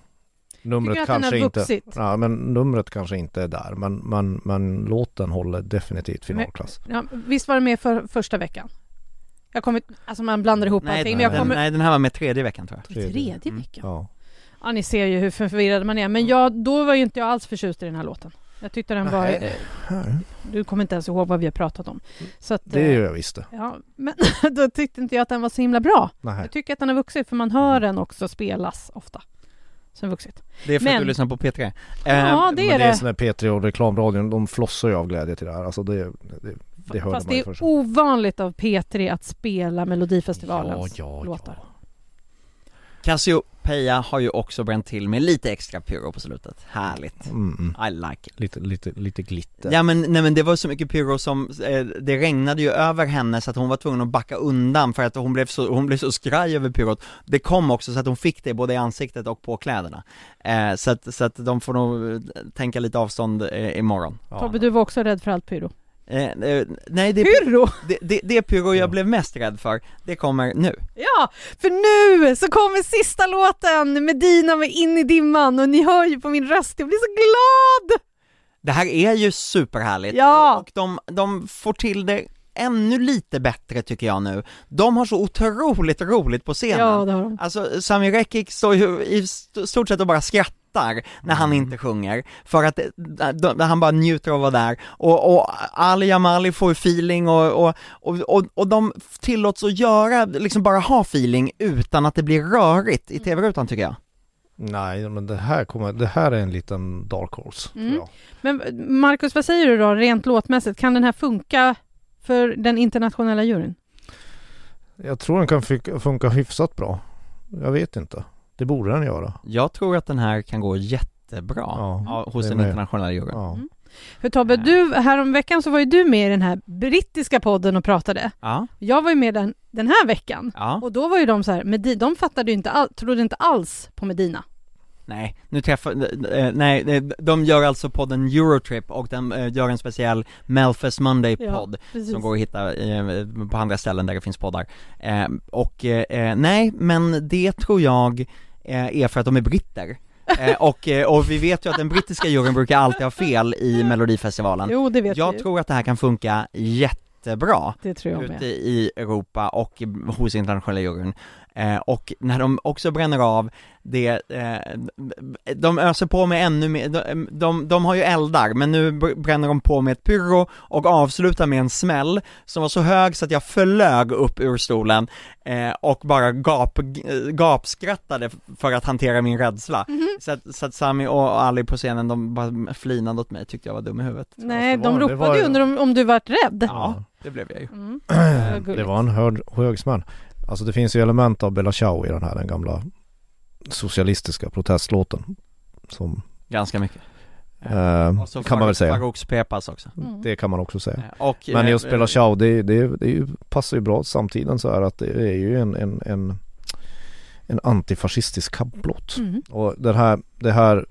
Numret kanske inte, ja, men numret kanske inte är där, men, men, men låten håller definitivt finalklass. Ja, visst var det med för första veckan? Jag kommer, alltså man blandar ihop Nej, allting, men jag kommer... nej, den här var med tredje veckan tror jag. Tredje Mm. veckan? Ja. Ja, ni ser ju hur förvirrad man är. Men jag, då var ju inte jag alls förtjust i den här låten. Jag tyckte den var... Nej. Eh, du kommer inte ens ihåg vad vi har pratat om. Så att, Det eh, gör jag visst det. Ja, men då tyckte inte jag att den var så himla bra. Nej. Jag tycker att den har vuxit, för man hör den också spelas ofta. Som vuxit. Det är för Men- att du lyssnar på P3. Ja, Eh, det är men det är det. sån där P3 och reklamradion, de flossar ju av glädje till det här. Alltså det, det, det hörde Fast man det är först. ovanligt av P3 att spela Melodifestivalens ja, ja, låtar. ja. Cassiopeia har ju också bränt till med lite extra pyro på slutet. Härligt. Mm. I like it. Lite, lite, lite glitter. Ja men, nej men det var så mycket pyro som, eh, det regnade ju över henne så att hon var tvungen att backa undan för att hon blev så, hon blev så skraj över pyrot. Det kom också så att hon fick det både i ansiktet och på kläderna. Eh, så att, så att de får nog eh, tänka lite avstånd eh, imorgon. Ja. Tobbe, du var också rädd för allt pyro. Eh, eh, nej det, är- Pyro! det, det, det pyro Ja. jag blev mest rädd för, det kommer nu. Ja, för nu så kommer sista låten, Medina med In i dimman och ni hör ju på min röst, jag blir så glad! Det här är ju superhärligt, Ja. och de, de får till det ännu lite bättre tycker jag nu. De har så otroligt roligt på scenen. Ja, det har de. Alltså Sami Rekik står ju i st- stort sett och bara skrattar när han Mm. inte sjunger, för att eh, d- han bara njuter av att vara där. Och, och Ali Jamali får ju feeling och, och, och, och, och de tillåts att göra, liksom bara ha feeling utan att det blir rörigt i Mm. tv-rutan tycker jag. Nej, men det här kommer, det här är en liten dark horse. Mm. Men Marcus, vad säger du då, rent låtmässigt? Kan den här funka för den internationella juryn? jag tror den kan fun- funka hyfsat bra. Jag vet inte. Det borde den göra. Jag tror att den här kan gå jättebra Ja, ja, hos den internationella juryn. Ja. Mm. För Tobbe, du, häromveckan så var ju du med i den här brittiska podden och pratade. Ja, Jag var ju med den, den här veckan. ja. Och då var ju de så här, Medi- de fattade ju inte all, trodde inte alls på Medina. Nej, nu träffar, eh, nej, eh, de gör alltså podden Eurotrip och de eh, gör en speciell Melfest Monday-podd precis. som går att hitta eh, på andra ställen där det finns poddar. Eh, och eh, nej, men det tror jag eh, är för att de är britter. Eh, och, eh, och vi vet ju att den brittiska juryn brukar alltid ha fel i Melodifestivalen. Jo, det vet Jag vi tror att det här kan funka jättebra Det tror jag ute med. i Europa och hos internationella juryn. Eh, och när de också bränner av det, eh, de öser på med ännu mer, de, de, de har ju eldar, men nu br- bränner de på med ett pyro och avslutar med en smäll som var så hög så att jag flög upp ur stolen eh, och bara gap, gapskrattade för att hantera min rädsla. Mhm. Så att, så att Sami och Ali på scenen, de bara flinade åt mig, tyckte jag var dum i huvudet. Nej, de var- ropade ju under om, om du vart rädd. Ja, det blev jag ju. Mm. Det var en hög, hög smäll. Alltså det finns ju element av Bella Ciao i den här, den gamla socialistiska protestlåten. Som, Ganska mycket. eh, Och så kan man väl säga. Farouks Pepas också. Mm. Det kan man också säga. Eh, Och, Men eh, just Bella Ciao, det, det, det passar ju bra samtiden så här att det är ju en, en, en, en antifascistisk kamplåt. Mm. Och det här, det här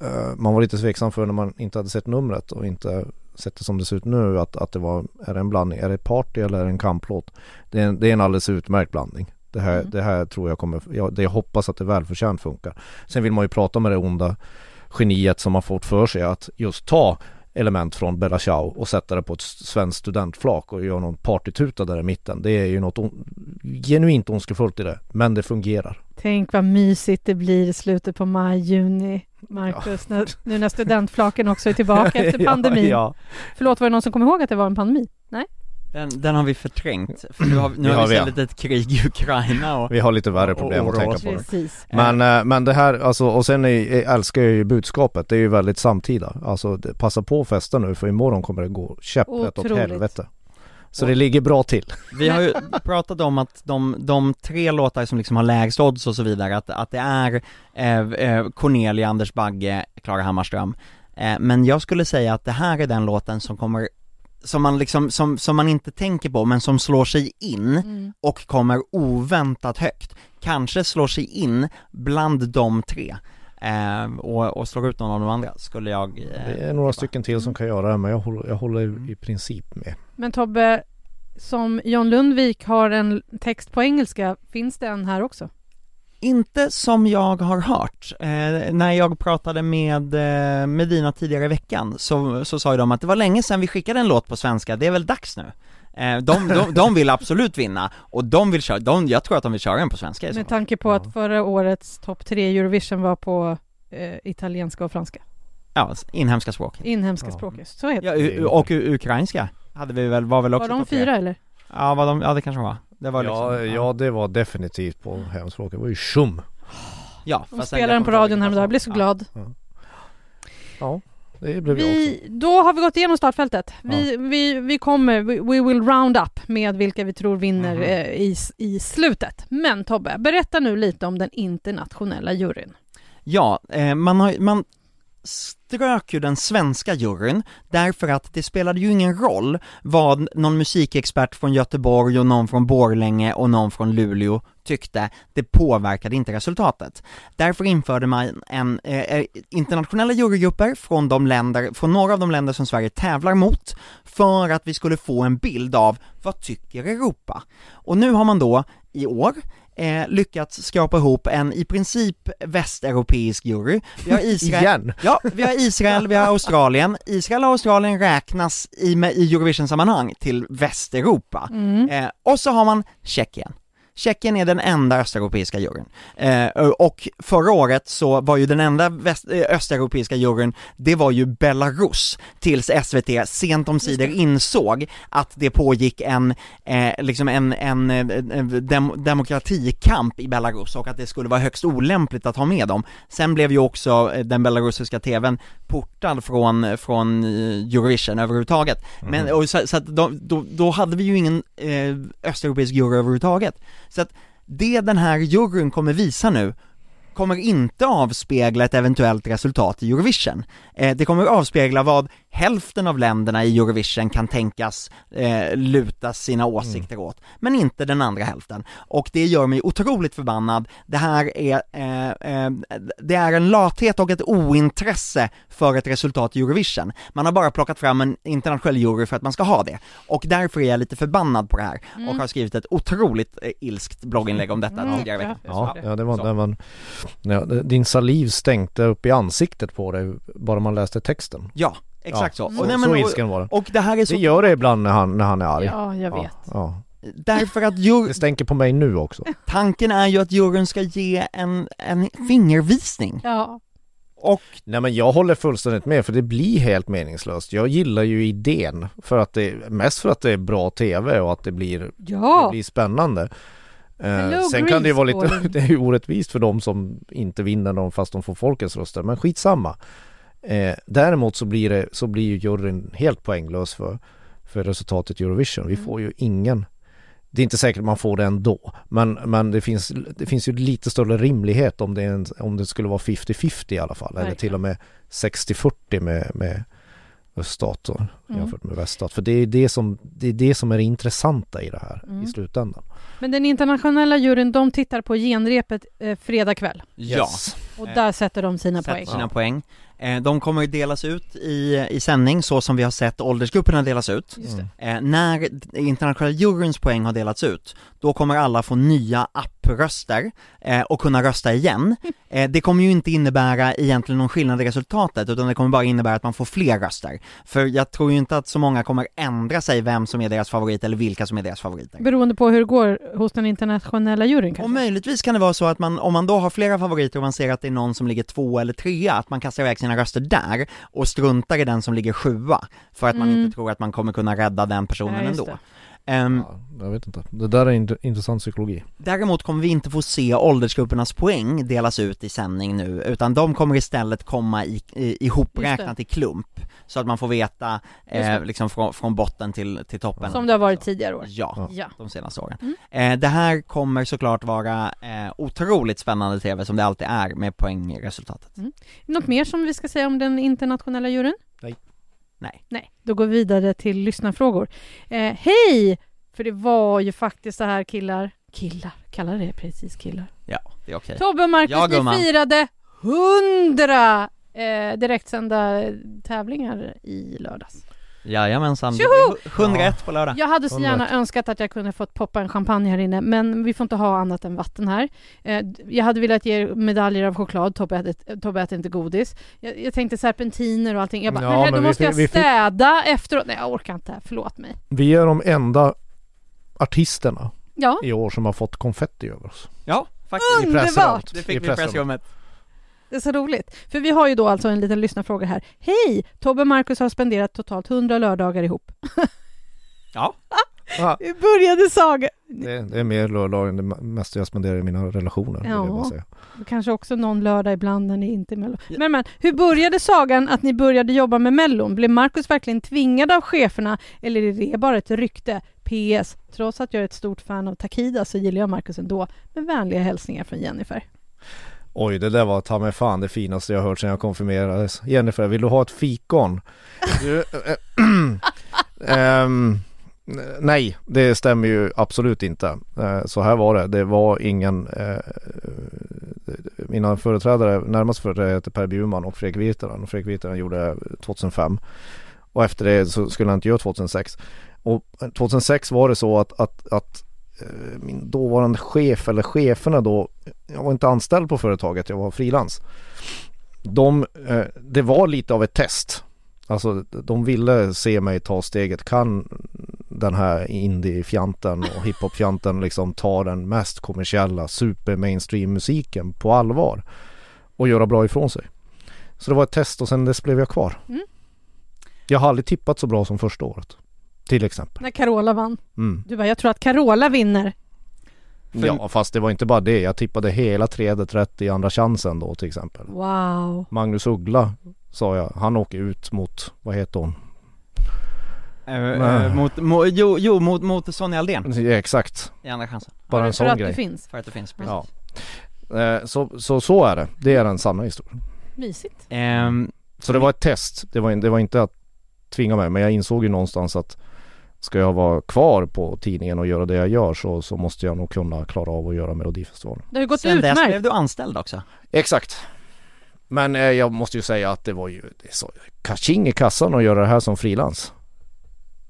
eh, man var lite tveksam för när man inte hade sett numret och inte sett det som det ser ut nu att, att det var, är det en blandning, är det party eller är det en kamplåt? Det är en, det är en alldeles utmärkt blandning. Det här, Mm. det här tror jag kommer, jag, det jag hoppas att det välförtjänt funkar. Sen vill man ju prata med det onda geniet som har fått för sig att just ta element från Bella Ciao och sätta det på ett svenskt studentflak och göra någon partytuta där i mitten. Det är ju något on- genuint ondskefullt i det, men det fungerar. Tänk vad mysigt det blir i slutet på maj, juni, Marcus, när, nu när studentflaken också är tillbaka efter pandemin. ja, Förlåt, var det någon som kom ihåg att det var en pandemi? Nej? Den, den har vi förträngt, för nu har, nu har vi vi, istället ett krig i Ukraina och Vi har lite värre Och- problem och att tänka på. Precis. Men, eh, men det här, alltså, och sen är, är, älskar jag ju budskapet, det är ju väldigt samtida. Alltså passa på att festa nu för imorgon kommer det gå käpprätt åt helvete. Så det ligger bra till. Vi har ju pratat om att de, de tre låtar som liksom har lägst odds och så vidare, att, att det är eh, eh, Cornelia, Anders Bagge, Klara Hammarström. Eh, men jag skulle säga att det här är den låten som kommer, som man liksom, som, som man inte tänker på, men som slår sig in Mm. och kommer oväntat högt. Kanske slår sig in bland de tre. Eh, och, och slår ut någon av de andra, skulle jag eh, Det är några tippa. stycken till som kan göra det men jag håller, jag håller i princip med. Men Tobbe, som John Lundvik har en text på engelska, finns det en här också? Inte som jag har hört. Eh, när jag pratade med eh, Medina tidigare i veckan så, så sa ju de att det var länge sedan vi skickade en låt på svenska, det är väl dags nu? Eh, de, de, de vill absolut vinna, och de vill köra, de, jag tror att de vill köra den på svenska i så Med fall. tanke på att förra årets topp tre i Eurovision var på eh, italienska och franska. Ja, inhemska språk. Inhemska Ja. språk, så heter Ja, det. och ukrainska hade vi väl, var väl också Var de topp tre. fyra eller? Ja, var de, ja det kanske var. Det var liksom, Ja, ja det var definitivt på hemspråket, det var ju tjum. ja De spelade den på radion häromdagen, jag blev så Ja. glad. Ja, det blev jag också. Vi, då har vi gått igenom startfältet. Vi, vi, vi kommer, we, we will round up med vilka vi tror vinner Mhm. eh, i, i slutet. Men Tobbe, berätta nu lite om den internationella juryn. Ja, eh, man har man strök ju den svenska juryn därför att det spelade ju ingen roll vad någon musikexpert från Göteborg och någon från Borlänge och någon från Luleå tyckte, det påverkade inte resultatet. Därför införde man en eh, eh internationella jurygrupper från de länder, från några av de länder som Sverige tävlar mot, för att vi skulle få en bild av vad tycker Europa? Och nu har man då i år eh, lyckats skrapa ihop en i princip västeuropeisk jury. Vi har Israel, Igen! Ja, vi har Israel, vi har Australien. Israel och Australien räknas i, i Eurovision-sammanhang till Västeuropa. Mm. Eh, och så har man Tjeckien. Tjeckien är den enda östeuropeiska juryn. Eh, och förra året så var ju den enda väst, eh, östeuropeiska juryn, det var ju Belarus, tills SVT sent om sidor insåg att det pågick en, eh, liksom en, en, eh, en dem, demokratikamp i Belarus och att det skulle vara högst olämpligt att ha med dem. Sen blev ju också eh, den belarusiska tvn portad från, från eh, Eurovision överhuvudtaget. Men, och så, så att då, då, då hade vi ju ingen eh, östeuropeisk jury överhuvudtaget. Så att det den här juryn kommer visa nu kommer inte avspegla ett eventuellt resultat i Eurovision. Eh, det kommer avspegla vad hälften av länderna i Eurovision kan tänkas eh, luta sina åsikter åt, men inte den andra hälften. Och det gör mig otroligt förbannad. Det här är, eh, eh, det är en lathet och ett ointresse för ett resultat i Eurovision. Man har bara plockat fram en internationell jury för att man ska ha det. Och därför är jag lite förbannad på det här och har skrivit ett otroligt eh, ilskt blogginlägg om detta Mm, tidigare. Ja, det. ja det var Så. när man, din saliv stänkte upp i ansiktet på dig bara man läste texten. Ja, exakt ja, så. Så, Och, nej, så men, ilsken var den. och, det här är så, Det gör det ibland när han, när han är arg. Ja, jag ja, vet. ja. därför att jur, Det stänker på mig nu också. tanken är ju att juryn ska ge en, en fingervisning. Ja, Och Nej men jag håller fullständigt med för det blir helt meningslöst. Jag gillar ju idén för att det, mest för att det är bra tv och att det blir, det ja. blir spännande. Eh, Hello, sen kan det ju vara lite, det är ju orättvist för de som inte vinner dem fast de får folkets röster, men skitsamma. Eh, däremot så blir det, så blir ju juryn helt poänglös för, för resultatet i Eurovision. Vi Mm. får ju ingen det är inte säkert man får det ändå, men, men det, finns, det finns ju lite större rimlighet om det, en, om det skulle vara 50-50 i alla fall, eller Verkligen. till och med 60-40 med, med öststat Mm. jämfört med väststat. För det är det som, det är det som är det intressanta i det här Mm. i slutändan. Men den internationella juryn, de tittar på genrepet eh, fredag kväll. ja, Och Eh, där sätter de sina sätter poäng. sina poäng. Eh, de kommer att delas ut i, i sändning så som vi har sett åldersgrupperna delas ut. Just det. Mm. Eh, när internationella juryns poäng har delats ut, då kommer alla få nya app röster eh, och kunna rösta igen. Eh, det kommer ju inte innebära egentligen någon skillnad i resultatet, utan det kommer bara innebära att man får fler röster. För jag tror ju inte att så många kommer ändra sig vem som är deras favorit eller vilka som är deras favoriter. Beroende på hur det går hos den internationella juryn Och kanske? möjligtvis kan det vara så att man, om man då har flera favoriter och man ser att det är någon som ligger två eller trea, att man kastar iväg sina röster där och struntar i den som ligger sjua, för att man Mm. inte tror att man kommer kunna rädda den personen Ja, ändå. det. Ehm, Ja, jag vet inte. Det där är int- intressant psykologi. Däremot kommer vi inte få se åldersgruppernas poäng delas ut i sändning nu, utan de kommer istället komma i, i, ihopräknat i klump, så att man får veta eh, liksom från, från botten till, till toppen. Som det har varit tidigare år? Ja, Ja. de senaste åren. Mm. Eh, det här kommer såklart vara eh, otroligt spännande TV, som det alltid är med poängresultatet. Något mer som vi ska säga om den internationella juryn? Nej. Nej. Nej, då går vi vidare till lyssnarfrågor. Eh, hej! För det var ju faktiskt så här killar, killar, kallar det precis killar. Ja, det är okej. Tobbe och Marcus, Ja, ni firade hundra eh, direktsända tävlingar i lördags. Jajamensan, det Tjoho! blir 101 på lördag. Jag hade så gärna önskat att jag kunde fått poppa en champagne här inne, men vi får inte ha annat än vatten här. Eh, jag hade velat ge er medaljer av choklad, Tobbe äter, Tobbe äter inte godis. Jag, jag tänkte serpentiner och allting. Jag bara, Ja, nej, då måste fick- jag vi fick- städa efteråt. Nej, jag orkar inte. Förlåt mig. Vi är de enda artisterna Ja, i år som har fått konfetti över oss. Ja, faktiskt. Underbart! Det fick vi i pressrummet. Det är så roligt. För vi har ju då alltså en liten lyssnarfråga här. Hej! Tobbe och Marcus har spenderat totalt 100 lördagar ihop. Ja, Vi började saga. det, det är mer lördag än det mesta jag spenderar i mina relationer. Ja. Kanske också någon lördag ibland när ni inte är Mello. Men, men hur började sagan att ni började jobba med Mellon? Blev Marcus verkligen tvingad av cheferna eller är det bara ett rykte? PS. Trots att jag är ett stort fan av Takida så gillar jag Marcus ändå. Med vänliga hälsningar från Jennifer. Oj, det där var ta mig fan det finaste jag hört sedan jag konfirmerades. Jennifer, vill du ha ett fikon? Du, äh, nej, det stämmer ju absolut inte. Eh, så här var det. Det var ingen... eh, mina företrädare, närmast företrädare heter Per Bjurman och Fredrik Virtanen. Fredrik Virtanen gjorde 2005. Och efter det så skulle han inte göra 2006. Och 2006 var det så att, att, att min dåvarande chef eller cheferna då jag var inte anställd på företaget, jag var frilans. De, eh, det var lite av ett test. Alltså de ville se mig ta steget. Kan den här indie-fjanten och hiphop-fjanten liksom ta den mest kommersiella super mainstream musiken på allvar och göra bra ifrån sig. Så det var ett test och sen dess blev jag kvar. Mm. Jag har aldrig tippat så bra som första året. Till exempel. När Carola vann. Mm. Du bara, jag tror att Carola vinner. För- Ja fast det var inte bara det. Jag tippade hela trädet rätt i andra chansen då till exempel. Wow. Magnus Uggla sa jag, han åker ut mot, vad heter hon? Eh, mot, mo, jo, jo, mot, mot Sonja Aldén Ja, exakt, i andra chansen. bara en för sån att grej. du finns. För att det finns, precis. Ja. Eh, Så, så, så är det, det är den sanna historien. Mysigt. Ehm, Så det var ett test, det var, det var inte att tvinga mig men jag insåg ju någonstans att ska jag vara kvar på tidningen och göra det jag gör så, så måste jag nog kunna klara av att göra Melodifestivalen. Det har ju gått sen dess blev utmärkt. du anställd också. Exakt. Men eh, jag måste ju säga att det var ju det så kaching i kassan att göra det här som frilans.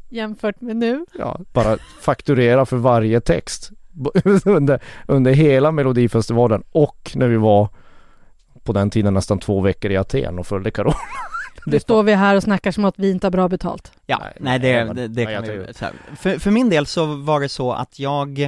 Jämfört med nu. Ja, bara fakturera för varje text under, under hela Melodifestivalen och när vi var på den tiden nästan två veckor i Aten och följde Carola. Nu står vi här och snackar som att vi inte har bra betalt. Ja, Nej, det, det, det kan jag vi här. För, för min del så var det så att jag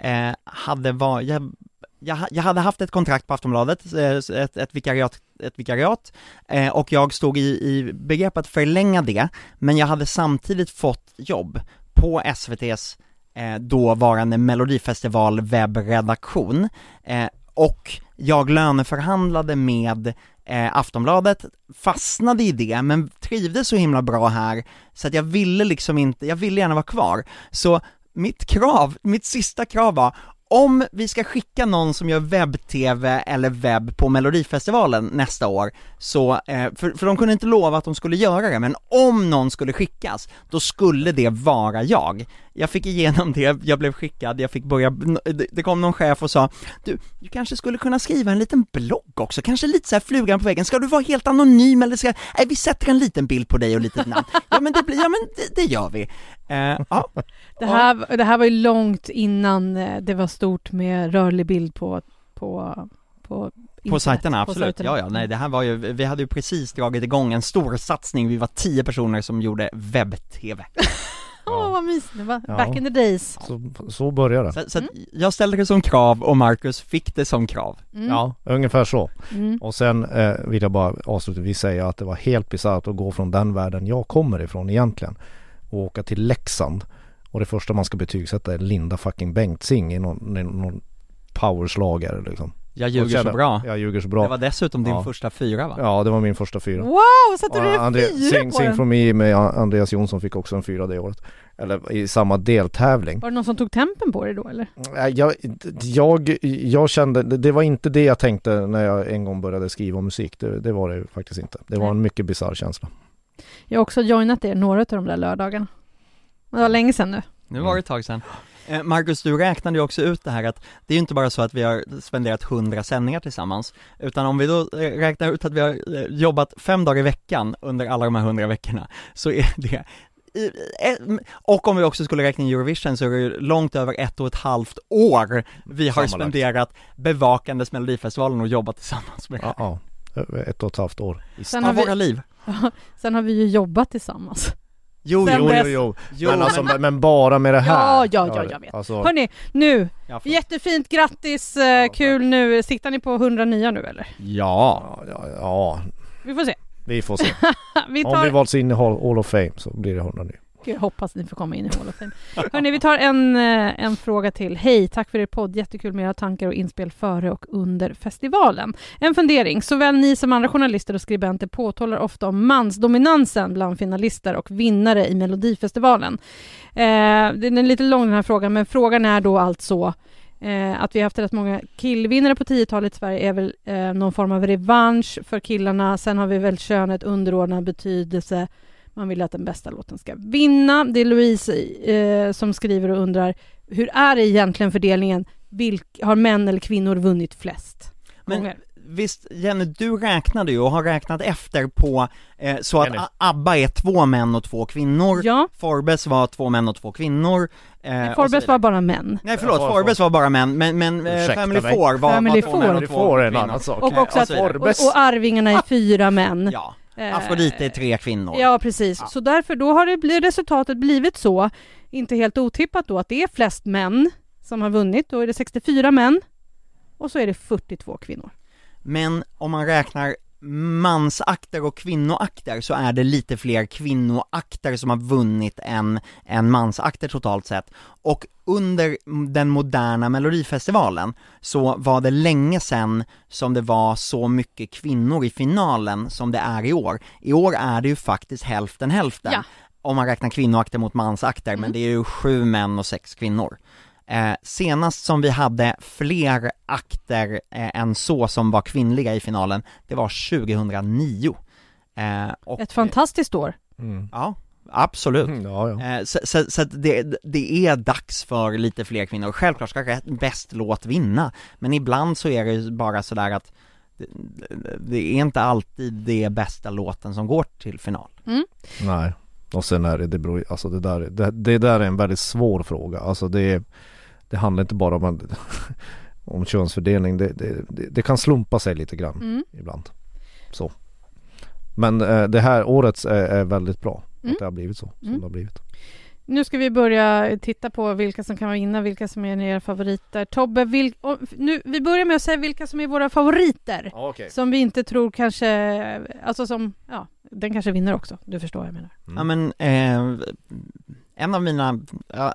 eh, hade var, jag, jag, jag hade haft ett kontrakt på Aftonbladet, eh, ett, ett vikariat, ett vikariat eh, och jag stod i, i begrepp att förlänga det, men jag hade samtidigt fått jobb på SVT's eh, dåvarande Melodifestival webbredaktion eh, och jag löneförhandlade med eh, Aftonbladet, fastnade i det, men trivdes så himla bra här så att jag ville liksom inte, jag ville gärna vara kvar. Så mitt krav, mitt sista krav var, om vi ska skicka någon som gör webb-tv eller webb på Melodifestivalen nästa år, så, eh, för, för de kunde inte lova att de skulle göra det, men om någon skulle skickas, då skulle det vara jag. jag fick igenom det, jag blev skickad, jag fick börja, det- det kom någon chef och sa Du, du kanske skulle kunna skriva en liten blogg också, kanske lite så här flugan på väggen, ska du vara helt anonym eller ska, nej vi sätter en liten bild på dig och lite namn. Ja men det blir, ja men det, det gör vi. Eh, Ja, det här, det här var ju långt innan eh, det var stort med rörlig bild på, på, på, på sajterna, på absolut. sajterna. Ja, ja, nej det här var ju, vi hade ju precis dragit igång en stor satsning, vi var tio personer som gjorde webb-tv. Åh vad mysigt, det var Ja. back in the days. Så, så börjar det. Så, så Mm. jag ställde det som krav och Marcus fick det som krav. Mm. Ja, ungefär så. Mm. Och sen eh, vill jag bara avslutningsvis säga att det var helt bisarrt att gå från den världen jag kommer ifrån egentligen och åka till Leksand och det första man ska betygsätta är Linda fucking Bengtzing i någon, i någon powerslagare liksom. Jag ljuger så känna- bra. Jag ljuger så Det bra. var dessutom din Ja. första fyra va? Ja, det var min första fyra. Wow, satte du Andre- fyra Sing, på Sing den? from me med Andreas Jonsson fick också en fyra det året. Eller i samma deltävling. Var det någon som tog tempen på dig då eller? Nej, Jag, jag, jag kände, det det var inte det jag tänkte när jag en gång började skriva om musik. Det, det var det faktiskt inte. Det var en mycket bisarr känsla. Jag har också joinat er några av de där lördagarna. Det var länge sedan nu. Nu var det ett tag sedan. Eh, Marcus, du räknade ju också ut det här att det är ju inte bara så att vi har spenderat 100 sändningar tillsammans, utan om vi då räknar ut att vi har eh, jobbat fem dagar i veckan under alla de här 100 veckorna, så är det eh, och om vi också skulle räkna in Eurovision så är det ju långt över ett och ett halvt år vi har Sammanlagt. spenderat bevakandes Melodifestivalen och jobbat tillsammans med Ja, ja. Över ett och ett halvt år. I Sen ja, vi- våra liv. Sen har vi ju jobbat tillsammans. Jo, Sen jo, dess- jo, jo. jo, men, alltså, men, bara med det här. Ja, ja, ja, jag vet. Alltså, Hörni, nu, ja, jättefint, grattis, eh, kul nu. Siktar ni på 100 nya nu eller? ja. ja, ja, ja, Vi får se. vi får se. Vi Om vi tar, valts in i Hall Hall of Fame så blir det 100 nu. Gud, jag hoppas ni får komma in i Hall of Fame. Hörrni, vi tar en, eh, en fråga till. Hej, tack för er podd. Jättekul med era tankar och inspel före och under festivalen. En fundering. Såväl ni som andra journalister och skribenter påtalar ofta om mansdominansen bland finalister och vinnare i Melodifestivalen. Eh, den är lite lång den här frågan, men frågan är då alltså Eh, att vi har haft rätt många killvinnare på 10-talet i Sverige är väl eh, någon form av revansch för killarna. Sen har vi väl könet underordnad betydelse. Man vill att den bästa låten ska vinna. Det är Louise eh, som skriver och undrar hur är det egentligen fördelningen? Vilk, har män eller kvinnor vunnit flest Men gånger? visst, Jenny, du räknade ju och har räknat efter på, eh, så att Jenny. A- ABBA är två män och två kvinnor, Ja, Forbes var två män och två kvinnor, eh, Forbes var bara män. Nej förlåt, For- Forbes var bara män, men, men eh, Family. Four var, Family var två män och två kvinnor. Och också att och, och Arvingarna är fyra män. Ja, Afrodite är tre kvinnor. Ja, precis. Ja. Så därför då har det blivit, resultatet blivit så, inte helt otippat då, att det är flest män som har vunnit. Då är det 64 män och så är det 42 kvinnor. Men om man räknar mansakter och kvinnoakter så är det lite fler kvinnoakter som har vunnit än, än mansakter totalt sett. Och under den moderna melodifestivalen så var det länge sedan som det var så mycket kvinnor i finalen som det är i år. I år är det ju faktiskt hälften hälften. Ja. Om man räknar kvinnoakter mot mansakter, men det är ju sju män och sex kvinnor. Eh, senast som vi hade fler akter eh, än så som var kvinnliga i finalen, det var 2009. Eh, och, Ett fantastiskt år. Mm. Ja, absolut. Mm, Ja, ja. Eh, så så, så det, det är dags för lite fler kvinnor. Självklart ska rätt, bäst låt vinna, men ibland så är det bara sådär att det, det är inte alltid det bästa låten som går till final. Nej. Och sen är det, det beror, alltså det där, det, det där är en väldigt svår fråga. Alltså det, det handlar inte bara om, om könsfördelning. Det, det, det, det kan slumpa sig lite grann Mm. ibland. Så. Men eh, det här årets är, är väldigt bra. Mm. Att det har blivit så som Mm. det har blivit. Nu ska vi börja titta på vilka som kan vinna, vilka som är era favoriter. Tobbe, vil, och nu, vi börjar med att säga vilka som är våra favoriter. Okej. Som vi inte tror kanske, alltså som, ja, den kanske vinner också. Du förstår vad jag menar. Mm. Ja men, eh, en av mina ja,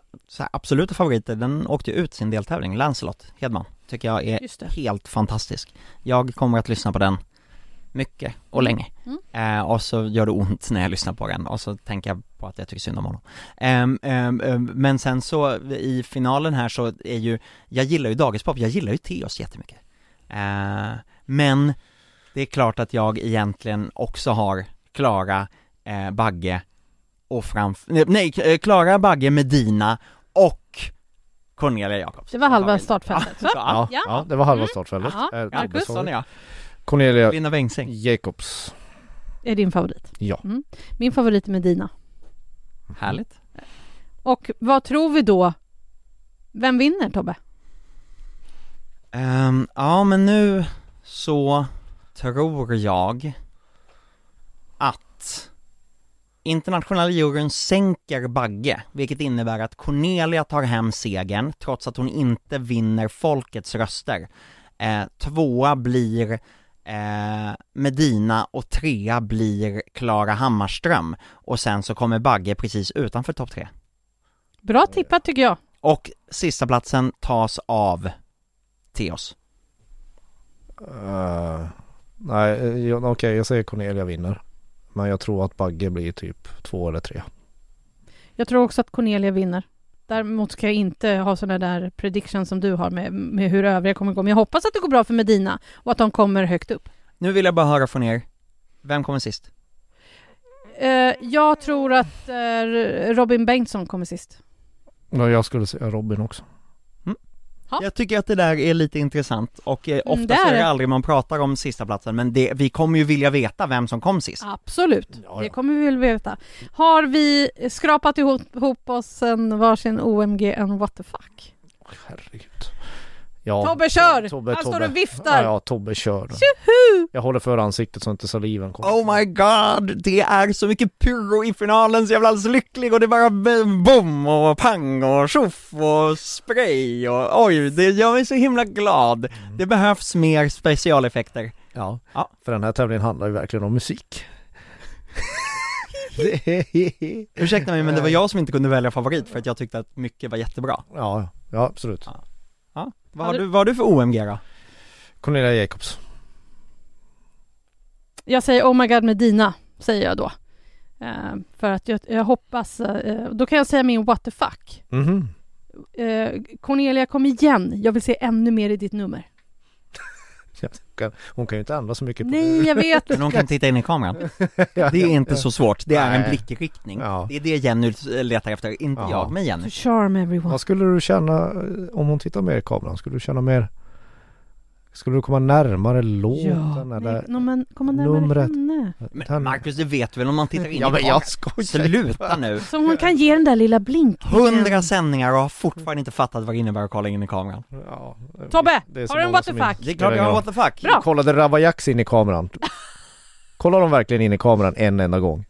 absoluta favoriter, den åkte ut sin deltävling, Lancelot Hedman, tycker jag är helt fantastisk. Jag kommer att lyssna på den mycket och länge. Mm. Eh, och så gör det ont när jag lyssnar på den och så tänker jag på att jag tycker synd om honom. Ehm, ehm, men sen så i finalen här så är ju, jag gillar ju dagispop, jag gillar ju Teos jättemycket. Eh, men det är klart att jag egentligen också har Klara, eh, Bagge och framför, nej, eh, Klara, Bagge, Medina och Cornelia Jacobs. Det var halva startfältet. Ja, Ja, Ja. det var halva Mm. startfältet. Ja, Eh, Marcus? Cornelia Linda Bengtzing. Jacobs. Är din favorit? Ja. Mm. Min favorit är Medina. Härligt. Och vad tror vi då? Vem vinner Tobbe? Ehm, ja men nu så tror jag att internationella juryn sänker Bagge, vilket innebär att Cornelia tar hem segern trots att hon inte vinner folkets röster. Eh, tvåa blir eh, Medina och trea blir Klara Hammarström och sen så kommer Bagge precis utanför topp tre. Bra tippat tycker jag. Och sista platsen tas av Theos. Eh, nej, eh, okej jag säger Cornelia vinner. Men jag tror att Bagge blir typ två eller tre. Jag tror också att Cornelia vinner. Däremot ska jag inte ha sådana där predictions som du har med, med hur övriga kommer gå. Men jag hoppas att det går bra för Medina och att de kommer högt upp. Nu vill jag bara höra från er, vem kommer sist? Eh, jag tror att eh, Robin Bengtsson kommer sist. Ja, jag skulle säga Robin också. Ja. Jag tycker att det där är lite intressant och eh, ofta Mm, det så är det aldrig man pratar om sista platsen men det, vi kommer ju vilja veta vem som kom sist. Absolut, Ja, ja. det kommer vi väl veta. Har vi skrapat ihop, ihop oss en varsin OMG en what the fuck? Herregud. Ja, Tobbe kör! Tobbe, Han står Tobbe. och viftar! Ja, ja, Tobbe kör. Tjoho! Jag håller för ansiktet så inte saliven kommer. Oh my god, det är så mycket pyro i finalen så jag blir alldeles lycklig och det är bara bom och pang och tjoff och spray och oj, det gör mig så himla glad. Det behövs mer specialeffekter. Ja. Ja. för den här tävlingen handlar ju verkligen om musik. Ursäkta mig men det var jag som inte kunde välja favorit för att jag tyckte att mycket var jättebra. ja, ja, absolut. Ja. Vad har du, vad har du för OMG då? Cornelia Jacobs. Jag säger Oh my god Medina, säger jag då. Eh, för att jag, jag hoppas, eh, då kan jag säga min what the fuck. Mhm. Eh, Cornelia kom igen, jag vill se ännu mer i ditt nummer. Hon kan- ju inte ändra så mycket på Nej, jag vet! Men hon kan titta in i kameran. Det är inte så svårt, det är en blickriktning. Ja. Det är det Jenny letar efter, inte Ja. jag, men To Jenny. charm everyone. Vad skulle du känna eh, om hon tittar mer i kameran? Skulle du känna mer Skulle du komma närmare låten Ja, eller? nej, no, men komma närmare numret. henne. Men Marcus, det vet du väl om man tittar in Ja i men jag skojar Sluta nu! Så hon kan ge den där lilla blinkningen. Hundra sändningar och har fortfarande inte fattat vad det innebär att kolla in i kameran. ja, Tobbe, har du en what the fuck? Det är klart jag har what the fuck! Bra. Kollade Ravaillax in i kameran? Kollar de verkligen in i kameran en enda gång?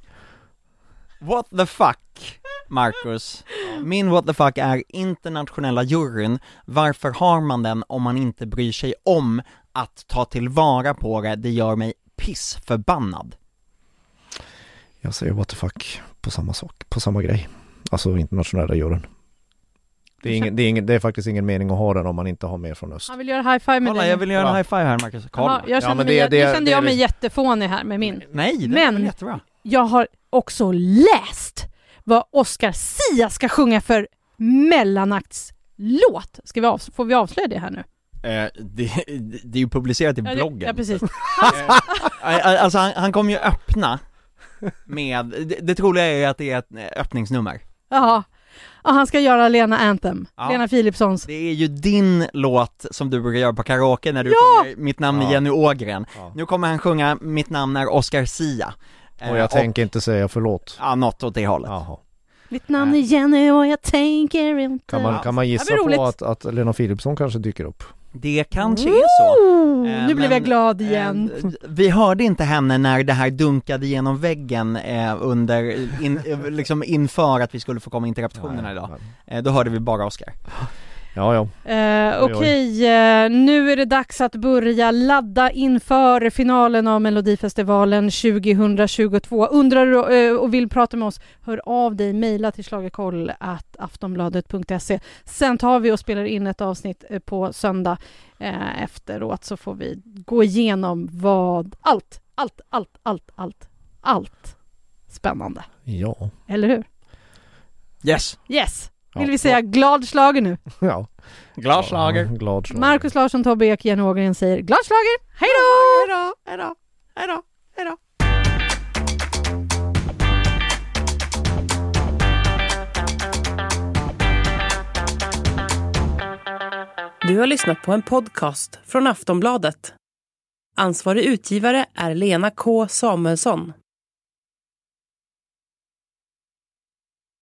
What the fuck, Marcus? Min what the fuck är internationella juryn. Varför har man den om man inte bryr sig om att ta tillvara på det? Det gör mig pissförbannad. Jag säger what the fuck på samma sak, på samma grej. Alltså internationella juryn. Det är, ingen, det, är ingen, det är faktiskt ingen mening att ha den om man inte har mer från öst. Han vill göra high five med Kolla, dig. jag vill göra en high five här Marcus. Kolla. Jaha, jag kände, men mig, det- kände det- jag mig det- jättefånig här med min. Nej, det Men- var jättebra. Jag har också läst vad Oscar Sia ska sjunga för mellanakts-låt. Ska vi får vi avslöja det här nu? Eh, det, det är ju publicerat i Ja, det- bloggen. Ja, precis. Eh, Alltså han, han kommer ju öppna med, det, det troliga är ju att det är ett eh, öppningsnummer. Jaha. Ja, han ska göra Lena Anthem. Ja. Lena Philipssons. Det är ju din låt som du brukar göra på karaoke när du Ja! sjunger Mitt namn är Ja. Jenny Ågren. Ja. Nu kommer han sjunga Mitt namn är Oscar Sia. Eh, Och jag tänker inte säga förlåt. Ja, något åt det hållet. Jaha. Mitt namn är Jenny och jag tänker inte... Kan man, kan man gissa på att, att Lena Philipsson kanske dyker upp? Det kanske är så. Ooh, Eh, nu blev men, jag glad igen. Eh, vi hörde inte henne när det här dunkade genom väggen eh, under, in, eh, liksom inför att vi skulle få komma in till repetitionerna idag. Eh, då hörde vi bara Oscar. Ja, ja. Eh, Oj, oj. Okej, eh, nu är det dags att börja ladda inför finalen av Melodifestivalen 2022. Undrar du eh, och vill prata med oss, hör av dig, mejla till schlagerkoll aftonbladet.se. Sen tar vi och spelar in ett avsnitt eh, på söndag eh, efteråt så får vi gå igenom vad, allt, allt, allt, allt, allt, allt spännande. Ja. Eller hur? Yes! Yes! Vill vi säga glad schlager nu? ja. Glad schlager. Ja, glad schlager. Markus Larsson, Tobbe Ek, Jenny Ågren säger glad schlager. Hej då! Hejdå, hejdå, hejdå, hejdå. Du har lyssnat på en podcast från Aftonbladet. Ansvarig utgivare är Lena K Samuelsson.